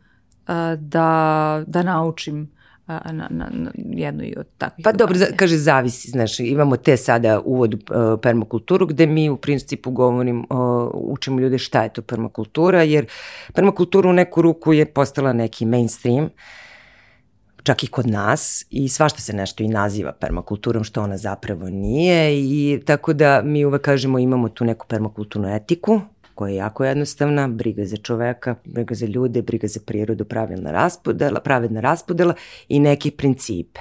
da, da naučim na, na, na jednoj od takvih Pa dobro, za, edukacija? kaže zavisi, znaš, imamo te sada uvod u uh, permakulturu gde mi u principu govorim, uh, učimo ljude šta je to permakultura, jer permakultura u neku ruku je postala neki mainstream, čak i kod nas i svašta se nešto i naziva permakulturom što ona zapravo nije i tako da mi uvek kažemo imamo tu neku permakulturnu etiku koja je jako jednostavna, briga za čoveka, briga za ljude, briga za prirodu, pravilna raspodela, pravedna raspodela i neke principe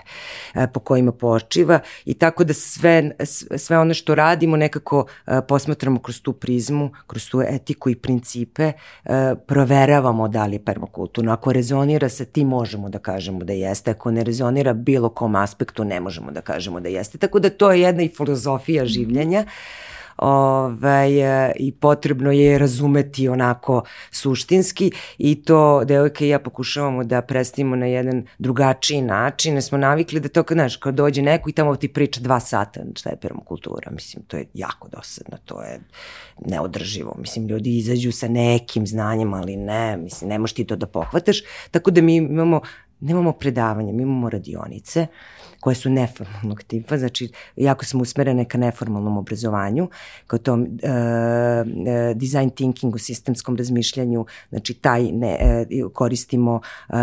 e, po kojima počiva i tako da sve, sve ono što radimo nekako e, posmatramo kroz tu prizmu, kroz tu etiku i principe, e, proveravamo da li je permakulturno. Ako rezonira sa tim možemo da kažemo da jeste, ako ne rezonira bilo kom aspektu ne možemo da kažemo da jeste. Tako da to je jedna i filozofija življenja ovaj, e, i potrebno je razumeti onako suštinski i to devojke i ja pokušavamo da predstavimo na jedan drugačiji način, jer smo navikli da to kad, znaš, kad dođe neko i tamo ti priča dva sata šta je permakultura, mislim, to je jako dosadno, to je neodrživo, mislim, ljudi izađu sa nekim znanjem, ali ne, mislim, ne možeš ti to da pohvataš, tako da mi imamo nemamo predavanja, mi imamo radionice koje su neformalnog tipa, znači jako smo usmerene ka neformalnom obrazovanju, kao tom uh, uh, design thinkingu, sistemskom razmišljanju, znači taj ne, uh, koristimo uh,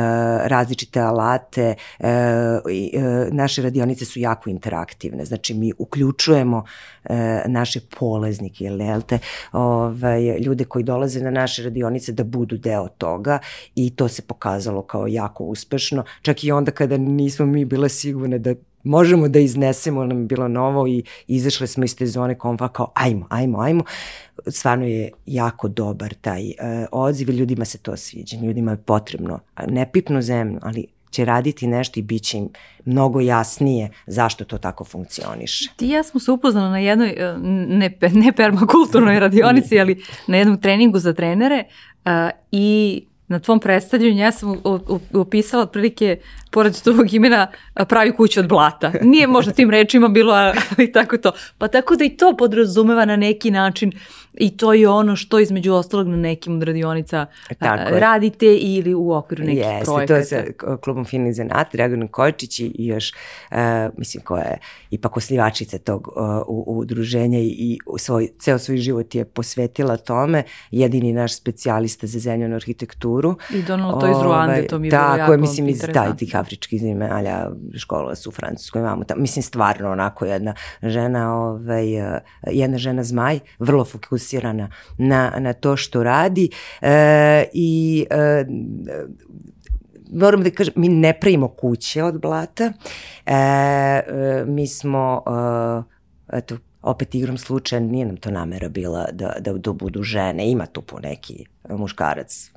različite alate, uh, uh, naše radionice su jako interaktivne, znači mi uključujemo uh, naše poleznike, jel te, ovaj, ljude koji dolaze na naše radionice da budu deo toga i to se pokazalo kao jako uspešno, čak i onda kada nismo mi bile sigurne da možemo da iznesemo, nam je bilo novo i izašle smo iz te zone komfa kao ajmo, ajmo, ajmo. Stvarno je jako dobar taj uh, odziv i ljudima se to sviđa. Ljudima je potrebno, ne pipnu zemlju, ali će raditi nešto i bit će im mnogo jasnije zašto to tako funkcioniše. Ti ja smo se upoznali na jednoj e, ne, ne permakulturnoj radionici, ali na jednom treningu za trenere uh, i na tvom predstavljanju ja sam opisala otprilike pored tvojeg imena pravi kuću od blata. Nije možda tim rečima bilo, ali tako to. Pa tako da i to podrazumeva na neki način i to je ono što između ostalog na nekim od radionica tako radite ili u okviru nekih Jeste, projekata. Jeste, to je sa klubom Fini zanat, Dragan Kočić i još, uh, mislim, koja je ipak oslivačica tog uh, udruženja i, i svoj, ceo svoj život je posvetila tome, jedini naš specijalista za zemljanu arhitekturu. I donalo to iz Ruande, to mi je bilo jako Tako je, mislim, iz taj, tih afričkih zemalja, škola su u Francuskoj, imamo tamo, mislim, stvarno onako jedna žena, ovaj, jedna žena zmaj, vrlo fokusirana na, na to što radi e, i e, moram da kažem, mi ne pravimo kuće od blata, e, e, mi smo, e, eto, opet igram slučaja, nije nam to namera bila da, da, da budu žene, ima tu po neki muškarac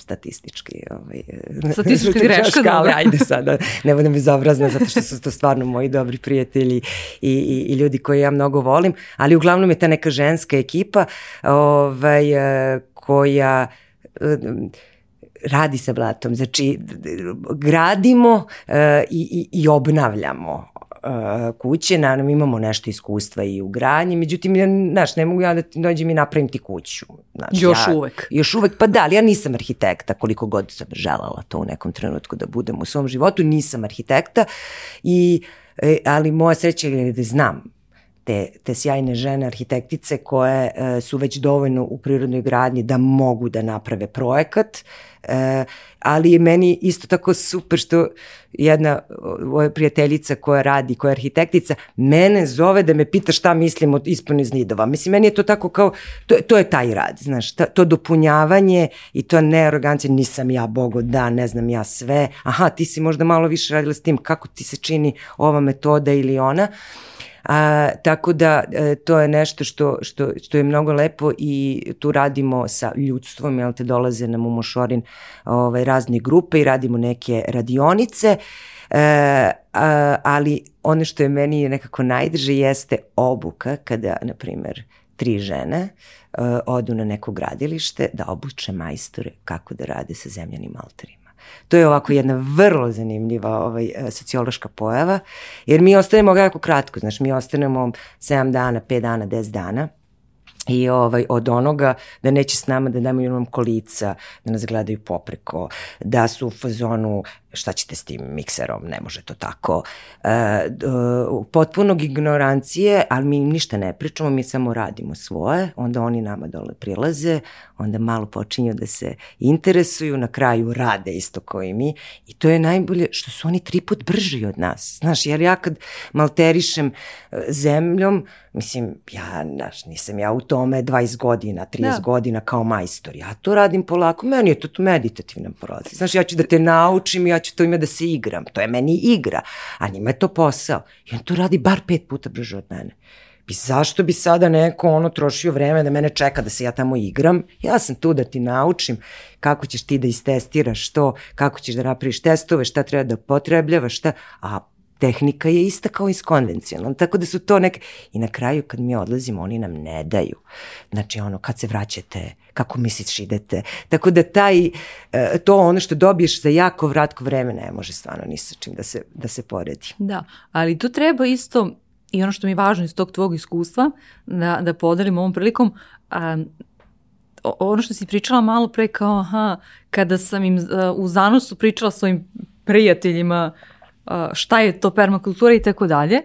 statistički ovaj, statistička greška, da. ali ajde sada, ne budem bezobrazna zato što su to stvarno moji dobri prijatelji i, i, i ljudi koje ja mnogo volim, ali uglavnom je ta neka ženska ekipa ovaj, koja radi sa blatom, znači gradimo uh, i, i, i obnavljamo kuće, naravno mi imamo nešto iskustva i u granji, međutim, ja, znaš, ne mogu ja da dođem i napravim ti kuću. Znaš, još ja, uvek. Još uvek, pa da, ali ja nisam arhitekta, koliko god sam želala to u nekom trenutku da budem u svom životu, nisam arhitekta, i, e, ali moja sreća je da znam te, te sjajne žene arhitektice koje e, su već dovoljno u prirodnoj gradnji da mogu da naprave projekat, e, ali je meni isto tako super što jedna moja prijateljica koja radi, koja je arhitektica, mene zove da me pita šta mislim od ispon iz nidova. Mislim, meni je to tako kao, to, to je taj rad, znaš, ta, to dopunjavanje i to ne arogancija, nisam ja bogo, da, ne znam ja sve, aha, ti si možda malo više radila s tim, kako ti se čini ova metoda ili ona. A, tako da e, to je nešto što, što, što je mnogo lepo i tu radimo sa ljudstvom, jel te dolaze nam u Mošorin ovaj, razne grupe i radimo neke radionice. E, a, ali ono što je meni nekako najdrže jeste obuka kada, na primer, tri žene uh, odu na neko gradilište da obuče majstore kako da rade sa zemljanim alterima. To je ovako jedna vrlo zanimljiva ovaj, e, sociološka pojava, jer mi ostanemo jako kratko, znaš, mi ostanemo 7 dana, 5 dana, 10 dana, i ovaj, od onoga da neće s nama da nemaju nam kolica, da nas gledaju popreko, da su u fazonu šta ćete s tim mikserom, ne može to tako. E, e, potpunog ignorancije, ali mi im ništa ne pričamo, mi samo radimo svoje, onda oni nama dole prilaze, onda malo počinju da se interesuju, na kraju rade isto kao i mi i to je najbolje što su oni tri put brži od nas. Znaš, jer ja kad malterišem e, zemljom, mislim, ja, znaš, nisam ja u tome 20 godina, 30 da. godina kao majstor, ja to radim polako, meni je to meditativan proces. Znaš, ja ću da te naučim, ja ću to ime da se igram, to je meni igra, a njima je to posao. I on to radi bar pet puta brže od mene. I zašto bi sada neko ono trošio vreme da mene čeka da se ja tamo igram? Ja sam tu da ti naučim kako ćeš ti da istestiraš to, kako ćeš da napraviš testove, šta treba da potrebljavaš, šta, a tehnika je ista kao iz konvencionalna, tako da su to neke... I na kraju kad mi odlazimo, oni nam ne daju. Znači ono, kad se vraćate, kako misliš idete. Tako da taj, e, to ono što dobiješ za jako vratko vreme ne može stvarno ni sa čim da se, da se poredi. Da, ali tu treba isto i ono što mi je važno iz tog tvog iskustva da, da podelim ovom prilikom, a, ono što si pričala malo pre kao, aha, kada sam im uh, u zanosu pričala svojim prijateljima šta je to permakultura i tako dalje,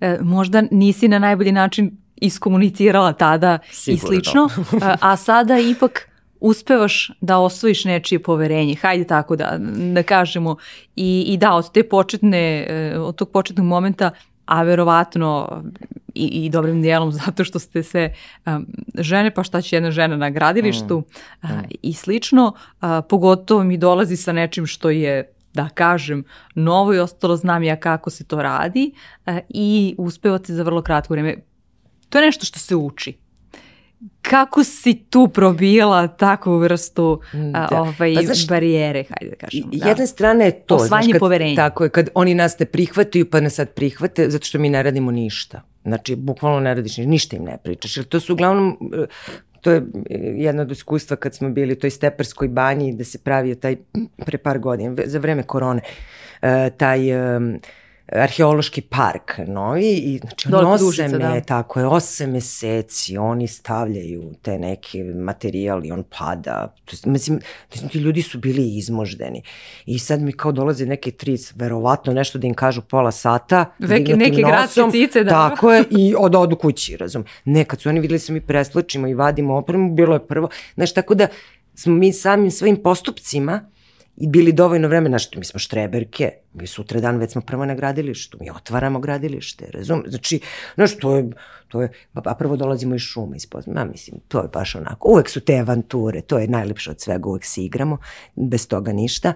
e, možda nisi na najbolji način iskomunicirala tada Sigurno. i slično, a sada ipak uspevaš da osvojiš nečije poverenje, hajde tako da, da kažemo, i, i da, od te početne, e, od tog početnog momenta, a verovatno i, i dobrim dijelom zato što ste sve um, žene, pa šta će jedna žena na gradilištu mm. mm. i slično, a, pogotovo mi dolazi sa nečim što je da kažem, novo i ostalo znam ja kako se to radi a, i uspevate za vrlo kratko vreme. To je nešto što se uči kako si tu probila takvu vrstu da. ovaj, pa, znaš, barijere, hajde da kažemo. Da. Jedna strana je to. Osvajanje znaš, poverenja. Tako je, kad oni nas ne prihvataju pa nas sad prihvate, zato što mi ne radimo ništa. Znači, bukvalno ne radiš ništa, ništa im ne pričaš. Jer to su uglavnom, e, to je jedno od iskustva kad smo bili u toj steperskoj banji da se pravio taj pre par godina, za vreme korone, e, taj arheološki park novi i znači on osam me, da. tako je, osam meseci oni stavljaju te neke materijali, on pada, to, mislim, ti ljudi su bili izmoždeni i sad mi kao dolaze neke tric, verovatno nešto da im kažu pola sata, Veke, neke gradske cice, da. Tako je, i od odu kući, razum. Ne, kad su oni videli da se mi preslačimo i vadimo opremu, bilo je prvo, znaš, tako da smo mi samim svojim postupcima i bili dovoljno vremena, što mi smo štreberke, mi sutra dan već smo prvo na gradilištu, mi otvaramo gradilište, razum? Znači, znaš, to je, to je, pa prvo dolazimo iz šuma, iz ma mislim, to je baš onako, uvek su te avanture, to je najlepše od svega, uvek se igramo, bez toga ništa.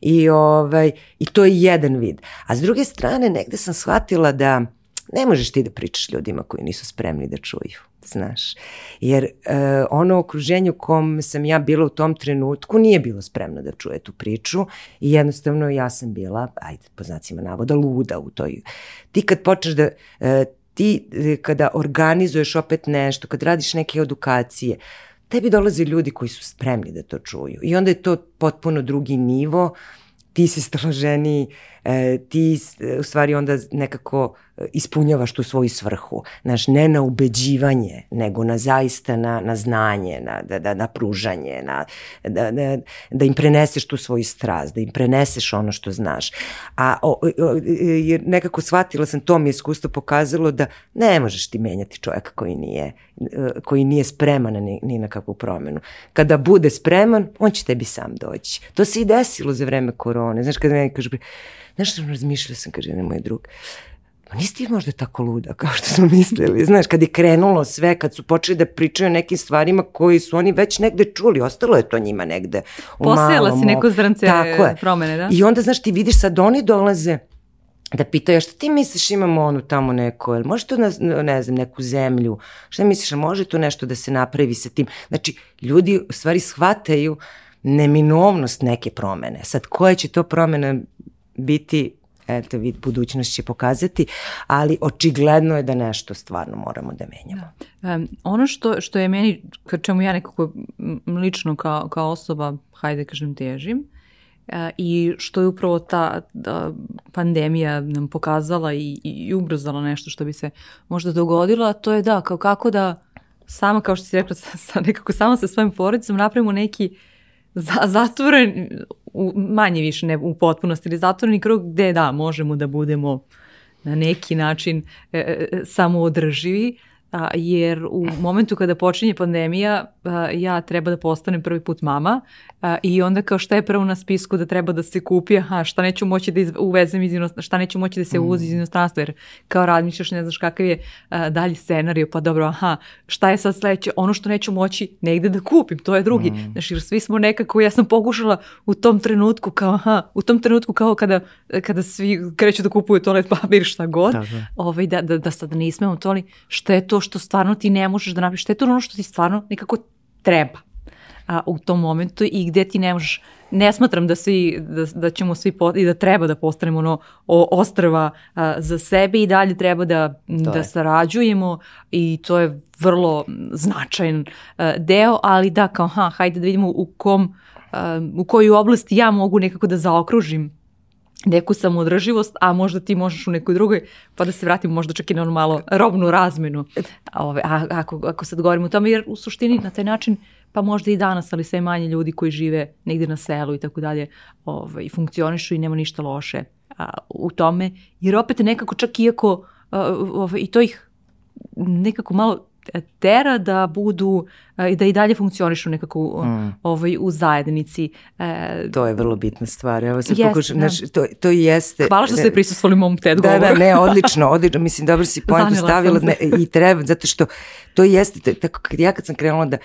I, ovaj, I to je jedan vid. A s druge strane, negde sam shvatila da ne možeš ti da pričaš ljudima koji nisu spremni da čuju znaš. Jer e, ono okruženje u kom sam ja bila u tom trenutku nije bilo spremno da čuje tu priču i jednostavno ja sam bila, ajde, po znacima navoda, luda u toj. Ti kad počneš da, e, ti e, kada organizuješ opet nešto, kad radiš neke edukacije, tebi dolaze ljudi koji su spremni da to čuju i onda je to potpuno drugi nivo, ti si staloženiji, e, ti e, u stvari onda nekako ispunjavaš tu svoju svrhu. Znaš, ne na ubeđivanje, nego na zaista na, na znanje, na, da, da, na pružanje, na, da, da, da im preneseš tu svoju strast, da im preneseš ono što znaš. A o, o, jer nekako shvatila sam, to mi je iskustvo pokazalo da ne možeš ti menjati čovjeka koji nije, koji nije spreman ni, ni na kakvu promenu. Kada bude spreman, on će tebi sam doći. To se i desilo za vreme korone. Znaš, kada meni kaže, znaš što razmišljala sam, kaže, ne moj drug, pa nisi ti možda tako luda kao što smo mislili. Znaš, kad je krenulo sve, kad su počeli da pričaju o nekim stvarima koji su oni već negde čuli, ostalo je to njima negde Posejala si neko zrnce je. promene, da? I onda, znaš, ti vidiš sad oni dolaze da pitaju, šta ti misliš imamo onu tamo neko, ili može to, na, ne znam, neku zemlju, šta misliš, može to nešto da se napravi sa tim? Znači, ljudi u stvari shvataju neminovnost neke promene. Sad, koje će to promene biti, eto, vid budućnost će pokazati, ali očigledno je da nešto stvarno moramo da menjamo. Da. Um, ono što, što je meni, ka čemu ja nekako lično kao, kao osoba, hajde kažem, težim, uh, i što je upravo ta da, pandemija nam pokazala i, i ubrzala nešto što bi se možda dogodilo, a to je da, kao kako da sama, kao što si rekla, sa, sa nekako sama sa svojim porodicom napravimo neki za, zatvoren u, manje više ne u potpunosti, ali zatvoreni krug gde da, možemo da budemo na neki način e, e, e samoodrživi, a, jer u momentu kada počinje pandemija a, ja treba da postanem prvi put mama a, i onda kao šta je prvo na spisku da treba da se kupi, aha, šta neću moći da iz, uvezem iz inostranstva, šta neću moći da se uvozi iz mm. inostranstva, jer kao razmišljaš ne znaš kakav je a, dalji scenariju, pa dobro, aha, šta je sad sledeće, ono što neću moći negde da kupim, to je drugi. Mm. Znaš, jer svi smo nekako, ja sam pokušala u tom trenutku kao, aha, u tom trenutku kao kada, kada svi kreću da kupuju toalet papir, šta god, da, da. Ovaj, da, da, da sad ne to li, šta je to što stvarno ti ne možeš da napiš, šta je to ono što ti stvarno nekako treba a, u tom momentu i gde ti ne možeš, ne smatram da, svi, da, da ćemo svi po, i da treba da postanemo ono o, ostrava a, za sebe i dalje treba da, to da je. sarađujemo i to je vrlo značajan a, deo, ali da kao ha, hajde da vidimo u kom a, u koju oblasti ja mogu nekako da zaokružim neku samoodrživost, a možda ti možeš u nekoj drugoj, pa da se vratimo možda čak i na ono malo robnu razmenu. Ove, a, ako, ako sad govorimo o tome, jer u suštini na taj način pa možda i danas, ali sve manje ljudi koji žive negde na selu i tako dalje, ovaj, funkcionišu i nema ništa loše a, u tome, jer opet nekako čak iako a, ovaj, i to ih nekako malo tera da budu i da i dalje funkcionišu nekako mm. ovaj, u zajednici. E, to je vrlo bitna stvar. Evo se pokušam, da. znaš, to, to jeste... Hvala što ste prisustvali mom TED da, Da, ne, odlično, odlično, mislim, dobro si pojentu stavila ne, i treba, zato što to jeste, tako kad ja kad sam krenula da,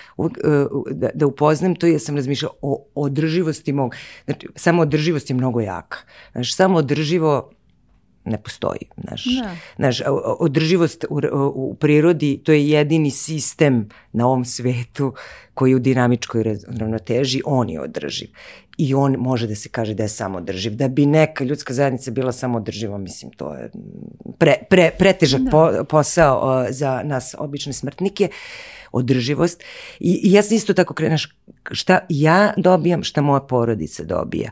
da, da upoznam to, ja sam razmišljala o održivosti mog, znači, samo održivost je mnogo jaka. Znači, samo održivo ne postoji. Naš, da. naš održivost u, u prirodi, to je jedini sistem na ovom svetu koji u dinamičkoj ravnoteži, on je održiv. I on može da se kaže da je samodrživ. Da bi neka ljudska zajednica bila samodrživa, mislim, to je pre, pre, pretežak da. po, posao za nas, obične smrtnike održivost. I, i ja sam isto tako krenaš, šta ja dobijam, šta moja porodica dobija.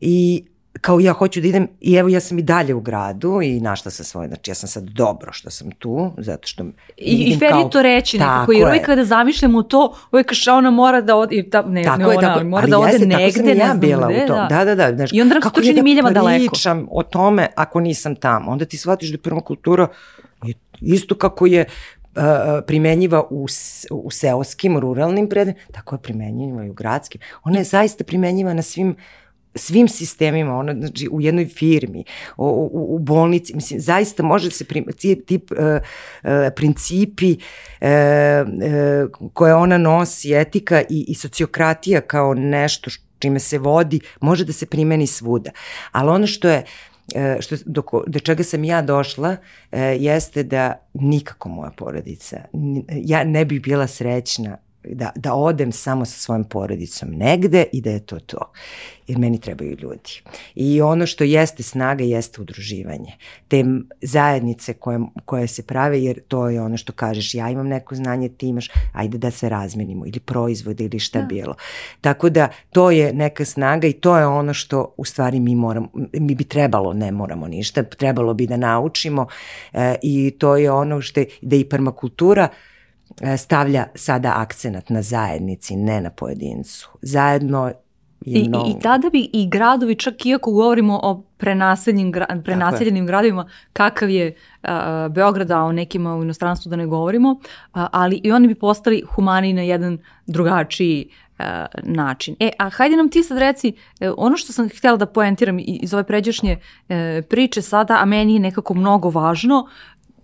I kao ja hoću da idem i evo ja sam i dalje u gradu i našla sam svoje, znači ja sam sad dobro što sam tu, zato što I, i fair kao, je to reći nekako, jer uvijek kada zamišljamo to, uvijek što ona mora da ode, ta, ne, tako ne ona, je, tako, mora da ode jeste, negde, tako sam ne ja bila gde, u tom, da, da, da, znaš, I onda kako ja da miljama daleko. pričam o tome ako nisam tamo, onda ti shvatiš da prva kultura je isto kako je uh, primenjiva u, u seoskim, ruralnim predem, tako je primenjiva i u gradskim. Ona je zaista primenjiva na svim svim sistemima, ono, znači u jednoj firmi, u, u, bolnici, mislim, zaista može se prim, ti, uh, uh, principi uh, uh, koje ona nosi, etika i, i sociokratija kao nešto čime se vodi, može da se primeni svuda. Ali ono što je što, do, do čega sam ja došla jeste da nikako moja porodica, ja ne bih bila srećna da, da odem samo sa svojom porodicom negde i da je to to. Jer meni trebaju ljudi. I ono što jeste snaga jeste udruživanje. Te zajednice koje, koje se prave, jer to je ono što kažeš, ja imam neko znanje, ti imaš, ajde da se razmenimo, ili proizvode, ili šta da. bilo. Tako da to je neka snaga i to je ono što u stvari mi moramo, mi bi trebalo, ne moramo ništa, trebalo bi da naučimo e, i to je ono što je, da i permakultura, E, stavlja sada akcenat na zajednici, ne na pojedincu. Zajedno I, mnogo... I tada bi i gradovi, čak iako govorimo o prenaseljenim, prenaseljenim gradovima, kakav je uh, Beograd, a o nekima u inostranstvu da ne govorimo, uh, ali i oni bi postali humani na jedan drugačiji uh, način. E, a hajde nam ti sad reci, ono što sam htjela da poentiram iz ove pređašnje uh, priče sada, a meni je nekako mnogo važno,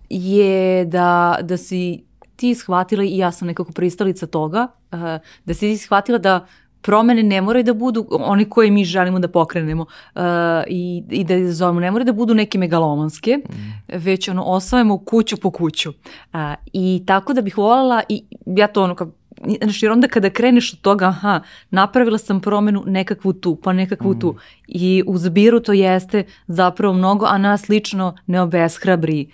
je da, da si ti shvatila i ja sam nekako pristalica toga, uh, da si ti shvatila da promene ne moraju da budu oni koje mi želimo da pokrenemo uh, i, i da zovemo, ne moraju da budu neke megalomanske, mm. već ono osvajamo kuću po kuću. Uh, I tako da bih voljela, i ja to ono kao Znači, jer onda kada kreneš od toga, aha, napravila sam promenu nekakvu tu, pa nekakvu mm. tu. I u zbiru to jeste zapravo mnogo, a nas lično ne obeshrabri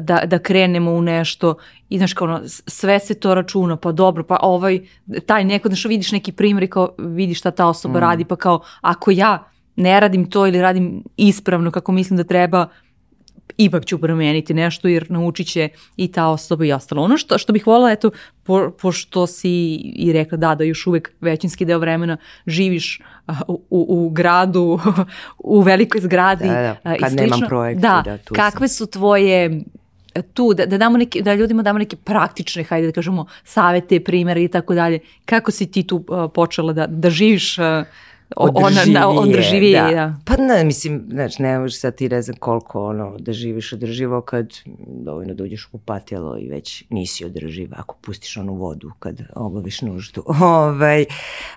da, da krenemo u nešto i znaš kao ono, sve se to računa, pa dobro, pa ovaj, taj neko, znaš vidiš neki primjer i kao vidiš šta ta osoba mm. radi, pa kao ako ja ne radim to ili radim ispravno kako mislim da treba, ipak ću promeniti nešto jer naučit će i ta osoba i ostalo. Ono što, što bih volila, eto, po, pošto si i rekla da, da još uvek većinski deo vremena živiš u, u, u gradu, u velikoj zgradi. Da, da, kad nemam projekte. Da, da tu kakve sam. su tvoje tu, da, da, damo neke, da ljudima damo neke praktične, hajde da kažemo, savete, primere i tako dalje. Kako si ti tu uh, počela da, da živiš uh, održivije. Ona, održivije, da. da. Pa ne, mislim, znači, ne možeš sad ti ne znam koliko ono, da živiš održivo kad dovoljno dođeš da u kupatilo i već nisi održiv ako pustiš onu vodu kad obaviš nuždu. ovaj,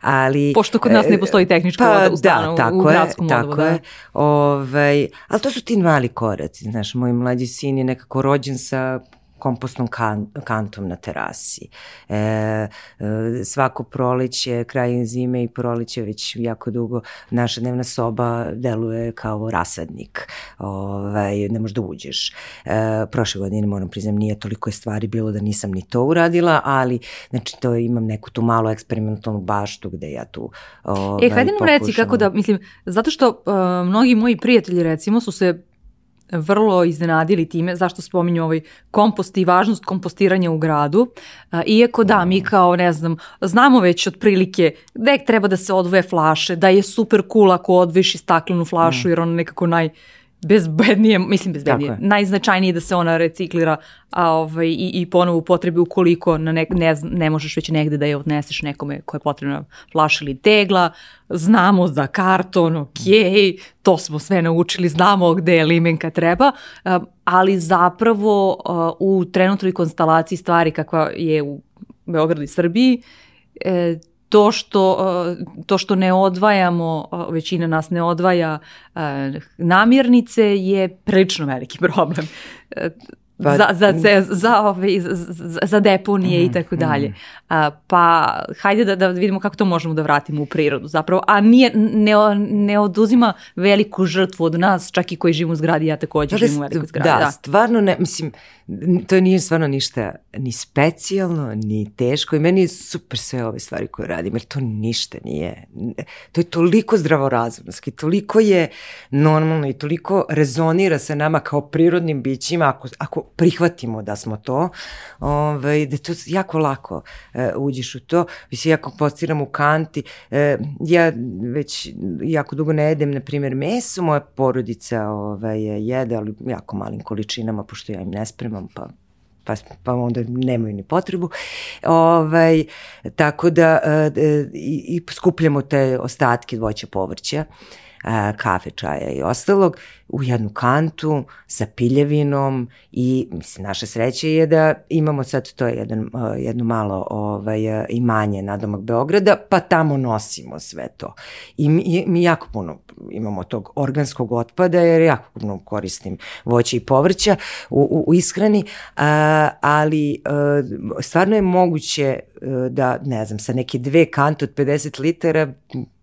ali, Pošto kod nas ne postoji tehnička pa, voda u stanu, da, tako u gradskom je, tako da. je. Ovaj, ali to su ti mali koraci, znaš, moj mlađi sin je nekako rođen sa kompostnom kan, kantom na terasi. E, e, svako proleće, kraj zime i proleće već jako dugo naša dnevna soba deluje kao rasadnik. Ovaj, ne možeš da uđeš. E, prošle godine, moram priznam, nije toliko je stvari bilo da nisam ni to uradila, ali znači to imam neku tu malu eksperimentalnu baštu gde ja tu ovaj, E, hajde nam reci kako da, mislim, zato što uh, mnogi moji prijatelji recimo su se vrlo iznenadili time zašto spominju ovaj kompost i važnost kompostiranja u gradu. Iako da, mi kao, ne znam, znamo već otprilike gde treba da se odvoje flaše, da je super cool ako odviši staklenu flašu jer ona nekako naj bezbednije, mislim bezbednije, najznačajnije da se ona reciklira a, ovaj, i, i ponovo u potrebi ukoliko na ne, ne, ne možeš već negde da je odneseš nekome koje je potrebna flaša ili tegla, znamo za karton, ok, to smo sve naučili, znamo gde je limenka treba, ali zapravo u trenutnoj konstalaciji stvari kakva je u Beogradu i Srbiji, e, to što, uh, to što ne odvajamo, uh, većina nas ne odvaja uh, namirnice je prilično veliki problem. Pa, za, za, za, za, ove, za, za deponije mm, i mhm, tako dalje. Mm. Pa hajde da, da vidimo kako to možemo da vratimo u prirodu zapravo, a nije, ne, ne oduzima veliku žrtvu od nas, čak i koji živimo u zgradi, ja takođe da, živim u velikoj zgradi. Da, da, stvarno ne, mislim, to nije stvarno ništa ni specijalno, ni teško i meni je super sve ove stvari koje radim, jer to ništa nije. To je toliko zdravorazumski, toliko je normalno i toliko rezonira sa nama kao prirodnim bićima, ako, ako prihvatimo da smo to, ovaj, da to jako lako e, uđeš u to. Mislim, ja kompostiram u kanti, e, ja već jako dugo ne jedem, na primjer, meso, moja porodica ovaj, jede, ali jako malim količinama, pošto ja im ne spremam, pa pa, pa onda nemaju ni potrebu. Ovaj, tako da e, i, i skupljamo te ostatke voća povrća. Uh, kafe, čaja i ostalog u jednu kantu sa piljevinom i mislim naša sreća je da imamo sad to je jedan, jedno malo ovaj, imanje na domak Beograda pa tamo nosimo sve to. I mi, mi jako puno imamo tog organskog otpada jer jako puno koristim voće i povrća u, u, u ishrani a, ali a, stvarno je moguće da ne znam sa neke dve kante od 50 litara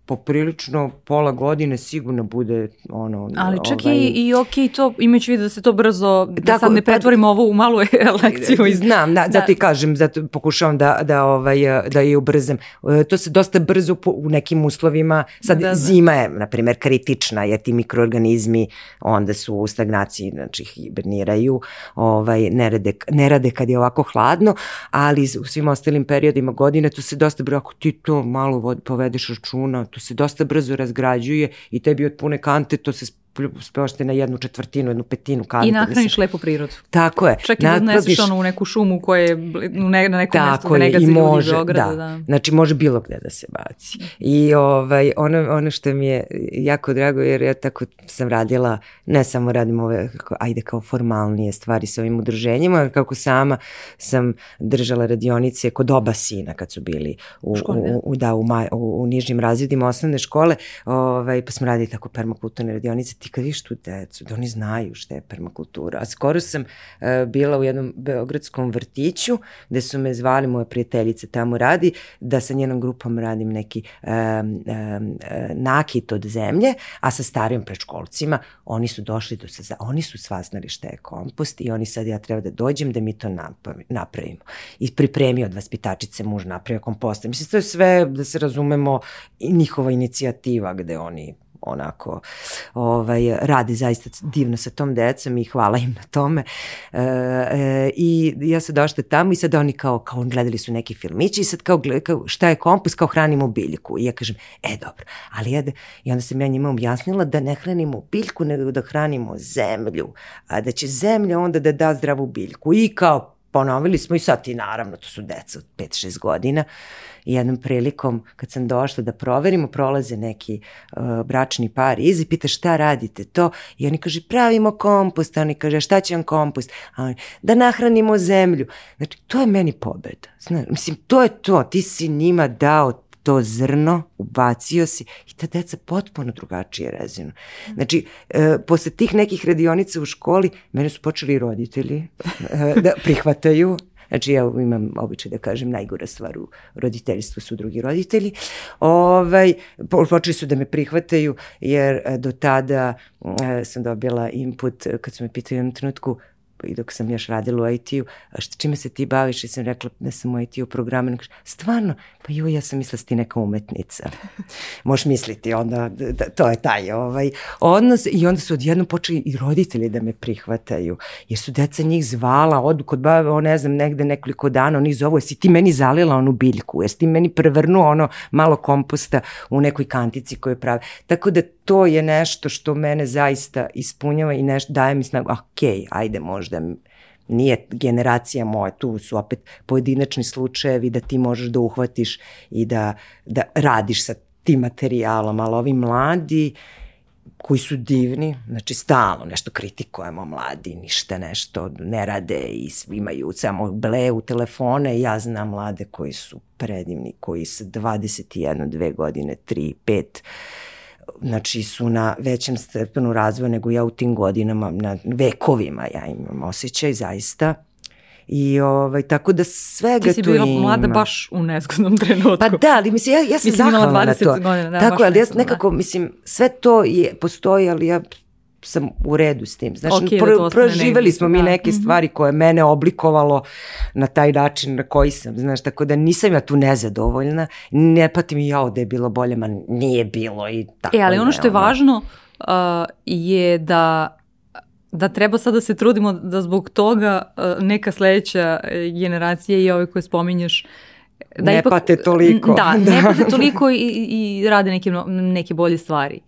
poprilično pola godine sigurno bude ono... Ali čak ovaj... i, i ok to, imajući vidio da se to brzo, da Tako, sad ne pretvorimo pa, ovo u malu lekciju. Iz... Znam, da, zato i kažem, zato pokušavam da, da, ovaj, da je ubrzem. E, to se dosta brzo u nekim uslovima, sad da, da. zima je, na primer, kritična, jer ti mikroorganizmi onda su u stagnaciji, znači hiberniraju, ovaj, ne, rade, ne rade kad je ovako hladno, ali u svim ostalim periodima godine to se dosta brzo, ako ti to malo vod, povedeš računa, to se dosta brzo razgrađuje i tebi od pune kante to se speošte na jednu četvrtinu, jednu petinu kante. I nahraniš lepu prirodu. Tako je. Čak i da odneseš ono u neku šumu koja je ne, na nekom mestu da ne gazi može, Beogradu. Da. da. Znači može bilo gde da se baci. I ovaj, ono, ono što mi je jako drago jer ja tako sam radila, ne samo radim ove, ajde kao formalnije stvari sa ovim udruženjima, kako sama sam držala radionice kod oba sina kad su bili u, Škole, u, u, da, u, maj, u, u nižim razredima osnovne škole, ovaj, pa smo radili tako permakulturne radionice, ti kad viš tu decu, da oni znaju šta je permakultura. A skoro sam uh, bila u jednom beogradskom vrtiću gde su me zvali, moje prijateljice tamo radi, da sa njenom grupom radim neki um, um, nakit od zemlje, a sa starijim prečkolcima oni su došli do se, oni su svaznali šta je kompost i oni sad ja treba da dođem da mi to napravimo. I pripremio od vaspitačice muž napravio komposta. Mislim, to je sve, da se razumemo, njihova inicijativa gde oni onako ovaj, radi zaista divno sa tom decom i hvala im na tome. E, e, I ja sam došla tamo i sad oni kao, kao gledali su neki filmići i sad kao, kao šta je kompus, kao hranimo biljku. I ja kažem, e dobro, ali ja da, i onda sam ja njima objasnila da ne hranimo biljku, nego da hranimo zemlju, a da će zemlja onda da da zdravu biljku. I kao ponovili smo i sad i naravno, to su deca od 5-6 godina. I jednom prilikom, kad sam došla da proverimo, prolaze neki uh, bračni par iz i pita šta radite to? I oni kaže, pravimo kompost. A oni kaže, šta će vam kompost? A oni, da nahranimo zemlju. Znači, to je meni pobeda. Znaš, mislim, to je to. Ti si njima dao to zrno, ubacio si i ta deca potpuno drugačije rezinu. Znači, e, posle tih nekih radionica u školi, mene su počeli roditelji e, da prihvataju Znači ja imam običaj da kažem najgora stvar u roditeljstvu su drugi roditelji. Ovaj, počeli su da me prihvataju jer e, do tada e, sam dobila input kad su me pitali u jednom trenutku i dok sam još radila u IT-u, čime se ti baviš? I sam rekla da sam u IT-u programer. Stvarno? Pa joj, ja sam mislila da ti neka umetnica. Možeš misliti, onda, da, to je taj ovaj, odnos. I onda su odjednom počeli i roditelji da me prihvataju. Jer su deca njih zvala, odu kod bave, o, ne znam, negde nekoliko dana, oni zovu, jesi ti meni zalila onu biljku, jesi ti meni prevrnuo ono malo komposta u nekoj kantici koju prave. Tako da to je nešto što mene zaista ispunjava i nešto daje mi snagu, ok, ajde možda nije generacija moja, tu su opet pojedinačni slučajevi da ti možeš da uhvatiš i da, da radiš sa tim materijalom, ali ovi mladi koji su divni, znači stalno nešto kritikujemo mladi, ništa nešto ne rade i imaju samo bleu telefone, ja znam mlade koji su predivni, koji sa 21, 2 godine, 3, 5, znači su na većem stepenu razvoja nego ja u tim godinama, na vekovima ja imam osjećaj zaista. I ovaj, tako da svega tu ima. Ti si bila mlada baš u nezgodnom trenutku. Pa da, ali mislim, ja, ja sam zahvalna na to. Godina, da, tako, ali ja nekako, da. mislim, sve to je, postoji, ali ja sam u redu s tim. Znaš, okay, pro, da proživeli smo mi da. neke mhm. stvari koje mene oblikovalo na taj način na koji sam, znaš, tako da nisam ja tu nezadovoljna, ne patim i ja ovde je bilo bolje, ma nije bilo i tako. E, ali ono što je važno uh, je da da treba sad da se trudimo da zbog toga uh, neka sledeća generacija i ove koje spominješ da ne ipak, pate toliko. Da, da, ne pate toliko i, i rade neke, neke bolje stvari.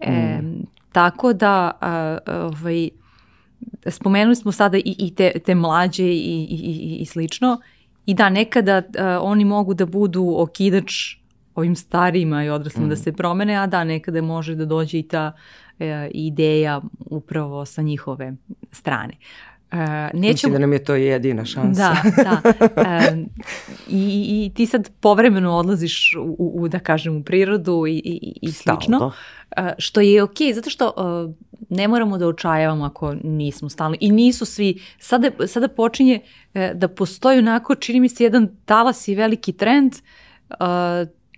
E, mm. Tako da, ovaj, spomenuli smo sada i, i te, te mlađe i, i, i, i slično. I da, nekada a, oni mogu da budu okidač ovim starijima i odraslim mm. da se promene, a da, nekada može da dođe i ta e, ideja upravo sa njihove strane. Uh, nećemo... Mislim da nam je to jedina šansa. Da, da. Uh, i, I ti sad povremeno odlaziš u, u da kažem, u prirodu i, i, i slično. Stalno. Uh, što je okej, okay, zato što uh, ne moramo da očajavamo ako nismo stalno. I nisu svi, sada, sada počinje uh, da postoji onako, čini mi se, jedan talas i veliki trend uh,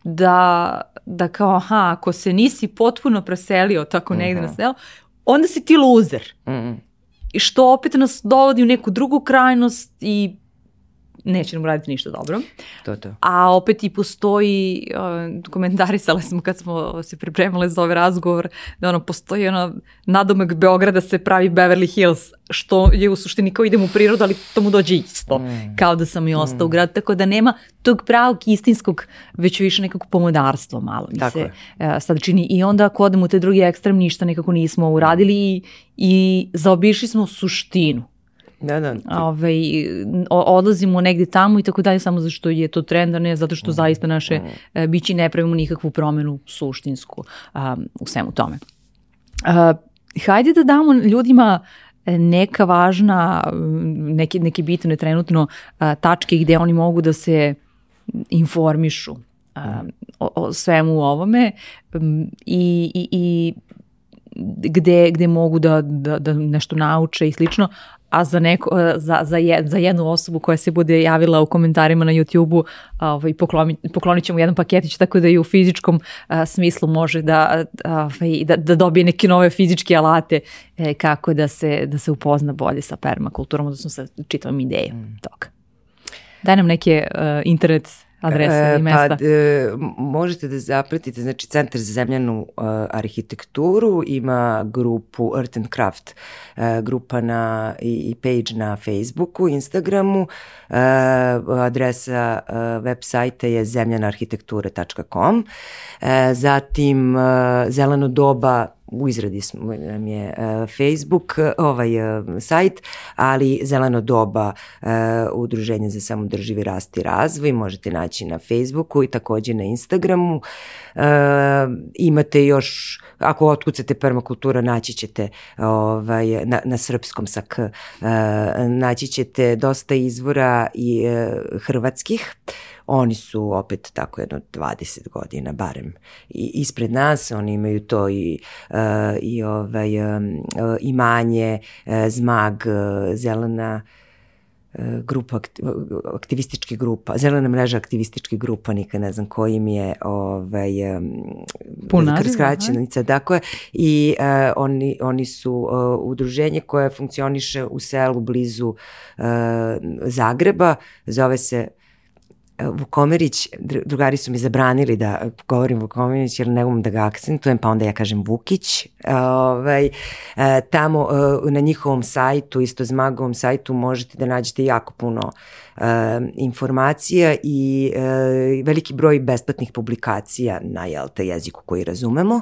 da, da kao, aha, ako se nisi potpuno preselio tako negde uh -huh. na mhm. selo, onda si ti luzer. Mm -hmm što opet nas dovodi u neku drugu krajnost i neće nam raditi ništa dobro. To, to. A opet i postoji, uh, komentarisali smo kad smo se pripremali za ovaj razgovor, da ono, postoji ono, nadomak Beograda se pravi Beverly Hills, što je u suštini kao idem u prirodu, ali to mu dođe isto, mm. kao da sam i ostao mm. u gradu, tako da nema tog pravog istinskog, već više nekako pomodarstvo malo mi tako se uh, sad čini. I onda ako odemo u te drugi ekstrem, ništa nekako nismo uradili i, i zaobišli smo suštinu Da, da. Ovaj, odlazimo negde tamo i tako dalje samo zato što je to trend, a ne zato što mm. zaista naše mm. bići ne pravimo nikakvu promenu suštinsku um, u svemu tome. Uh, hajde da damo ljudima e, neka važna, neke, neke bitne trenutno uh, tačke gde oni mogu da se informišu uh, o, o svemu ovome i, i, i gde, gde mogu da, da, da nešto nauče i slično, a za, neko, za, za, je, za jednu osobu koja se bude javila u komentarima na YouTube-u ovaj, poklonit, poklonit ćemo jedan paketić tako da i u fizičkom a, smislu može da, ovaj, da, da dobije neke nove fizičke alate e, kako da se, da se upozna bolje sa permakulturom, odnosno sa čitavom idejom mm. toga. Daj nam neke uh, internet adrese e, i mesta? Pa, e, možete da zapratite, znači Centar za zemljanu uh, arhitekturu ima grupu Earth and Craft, uh, grupa na, i, i page na Facebooku, Instagramu, uh, adresa uh, web sajta je zemljanaarhitektura.com, uh, zatim uh, Zeleno doba u izradi nam je uh, Facebook, ovaj uh, sajt, ali Zeleno doba Udruženje za samodrživi rast i razvoj možete naći na Facebooku i takođe na Instagramu. Imate još, ako otkucate permakultura, naći ćete ovaj, na, na srpskom sa k, naći ćete dosta izvora i hrvatskih. Uh, Oni su opet tako jedno 20 godina barem i ispred nas, oni imaju to i, uh, i ovaj, um, imanje, uh, zmag, uh, zelena, grupa, aktivističkih grupa, zelena mreža aktivističkih grupa, nikad ne znam koji mi je ovaj, skraćenica, tako je, i uh, oni, oni su uh, udruženje koje funkcioniše u selu blizu uh, Zagreba, zove se Vukomerić, drugari su mi zabranili da govorim Vukomerić jer ne umem da ga akcentujem, pa onda ja kažem Vukić. Ovaj, e, tamo na njihovom sajtu, isto zmagovom sajtu, možete da nađete jako puno e, informacija i veliki broj besplatnih publikacija na jel, jeziku koji razumemo.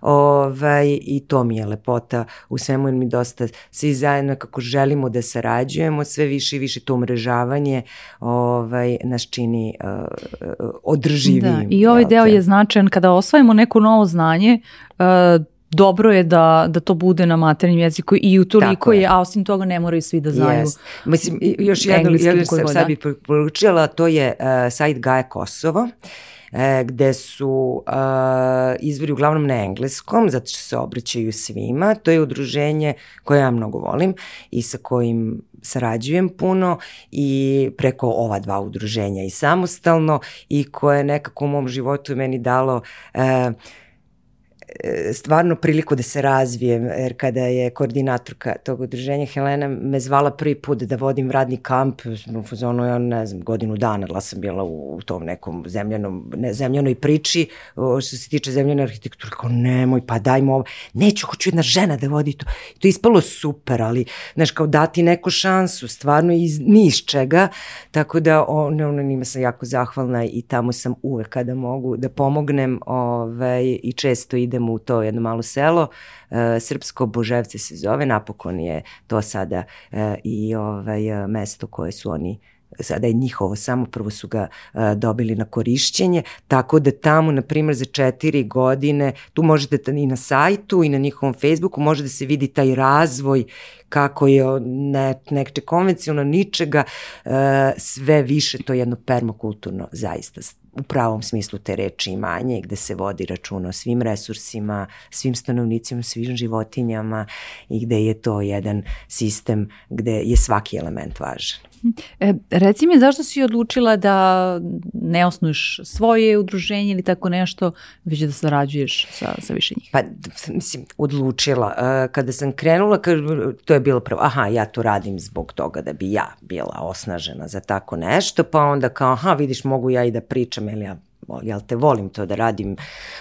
Ovaj, I to mi je lepota u svemu jer mi dosta svi zajedno kako želimo da sarađujemo, sve više i više to umrežavanje ovaj, nas čini uh, održivijim. Da, I ovaj deo je značajan kada osvajamo neko novo znanje, uh, dobro je da, da to bude na maternjem jeziku i u toliko je, a osim toga ne moraju svi da znaju. Yes. Mislim, još jedno, ja sam sad bi poručila, to je uh, sajt Gaja Kosovo. E, gde su e, izvori uglavnom na engleskom, zato što se obraćaju svima. To je udruženje koje ja mnogo volim i sa kojim sarađujem puno i preko ova dva udruženja i samostalno i koje nekako u mom životu meni dalo E, stvarno priliku da se razvijem, jer kada je koordinatorka tog udruženja Helena me zvala prvi put da vodim radni kamp, u fazonu, ja ne znam, godinu dana, la sam bila u, u tom nekom zemljanom, ne, zemljanoj priči, o, što se tiče zemljane arhitekture, kao nemoj, pa dajmo ovo, neću, hoću jedna žena da vodi to. I to je ispalo super, ali, znaš, kao dati neku šansu, stvarno iz, ni iz čega, tako da on, ono, njima sam jako zahvalna i tamo sam uvek kada mogu da pomognem ovaj, i često idem u to jedno malo selo, e, Srpsko Boževce se zove, napokon je to sada e, i ovaj, mesto koje su oni sada je njihovo, samo prvo su ga uh, dobili na korišćenje, tako da tamo, na primjer, za četiri godine, tu možete i na sajtu i na njihovom Facebooku, može da se vidi taj razvoj kako je ne, nekče konvencionalno ničega, uh, sve više to jedno permakulturno zaista u pravom smislu te reči imanje gde se vodi računa o svim resursima, svim stanovnicima, svim životinjama i gde je to jedan sistem gde je svaki element važan. E, reci mi zašto si odlučila da ne osnuješ svoje udruženje ili tako nešto, već da sarađuješ sa, sa više njih? Pa, mislim, odlučila. E, kada sam krenula, to je bilo prvo, aha, ja to radim zbog toga da bi ja bila osnažena za tako nešto, pa onda kao, aha, vidiš, mogu ja i da pričam, jer ja jel te volim to da radim,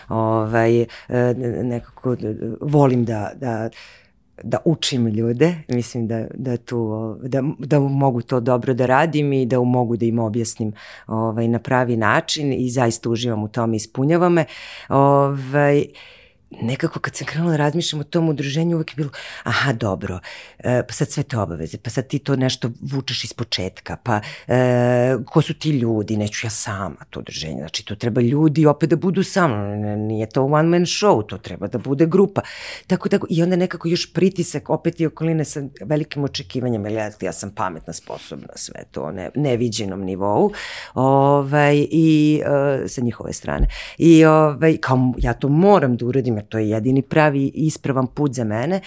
ovaj, e, nekako volim da, da da učim ljude, mislim da, da, tu, da, da mogu to dobro da radim i da mogu da im objasnim ovaj, na pravi način i zaista uživam u tome, ispunjava me. Ovaj, nekako kad sam krenula da razmišljam o tom udruženju, uvek je bilo, aha, dobro, e, pa sad sve te obaveze, pa sad ti to nešto vučeš iz početka, pa e, ko su ti ljudi, neću ja sama to udruženje, znači to treba ljudi opet da budu samo, nije to one man show, to treba da bude grupa. Tako, tako, i onda nekako još pritisak, opet i okoline sa velikim očekivanjem, ja, ja sam pametna, sposobna, sve to ne, neviđenom nivou, ovaj, i e, sa njihove strane. I ovaj, kao ja to moram da uradim, jer to je jedini pravi ispravan put za mene.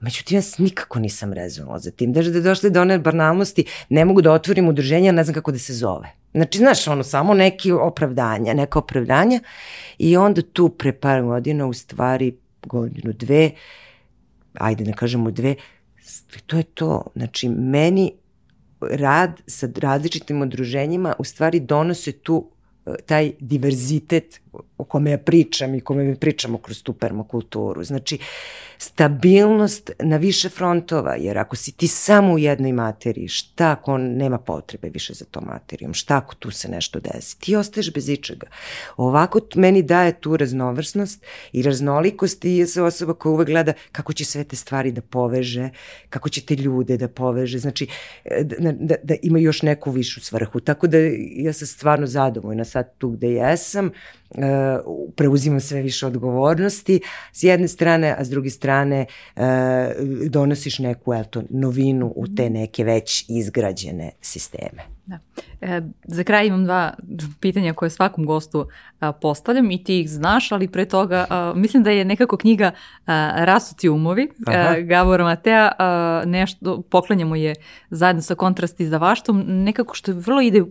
Međutim, ja nikako nisam rezonovala za tim. Даже da je došli do one banalnosti, ne mogu da otvorim udruženje, ne znam kako da se zove. Znači, znaš, ono, samo neki opravdanja, neka opravdanja. I onda tu pre par godina, u stvari godinu, dve, ajde ne kažemo dve, to je to. Znači, meni rad sa različitim udruženjima u stvari donose tu e, taj diverzitet o kome ja pričam i kome mi pričamo kroz tu permakulturu. Znači, stabilnost na više frontova, jer ako si ti samo u jednoj materiji, šta ako nema potrebe više za tom materijom, šta ako tu se nešto desi, ti ostaješ bez ičega. Ovako meni daje tu raznovrsnost i raznolikost i se osoba koja uvek gleda kako će sve te stvari da poveže, kako će te ljude da poveže, znači da, da, da ima još neku višu svrhu. Tako da ja sam stvarno zadovoljna sad tu gde jesam, preuzimam sve više odgovornosti s jedne strane, a s druge strane uh, donosiš neku eto, novinu u te neke već izgrađene sisteme. Da. E, za kraj imam dva pitanja koje svakom gostu a, postavljam i ti ih znaš, ali pre toga a, mislim da je nekako knjiga a, Rasuti umovi a, Gabora Matea, a, nešto, poklanjamo je zajedno sa kontrasti za vaštom, nekako što vrlo ide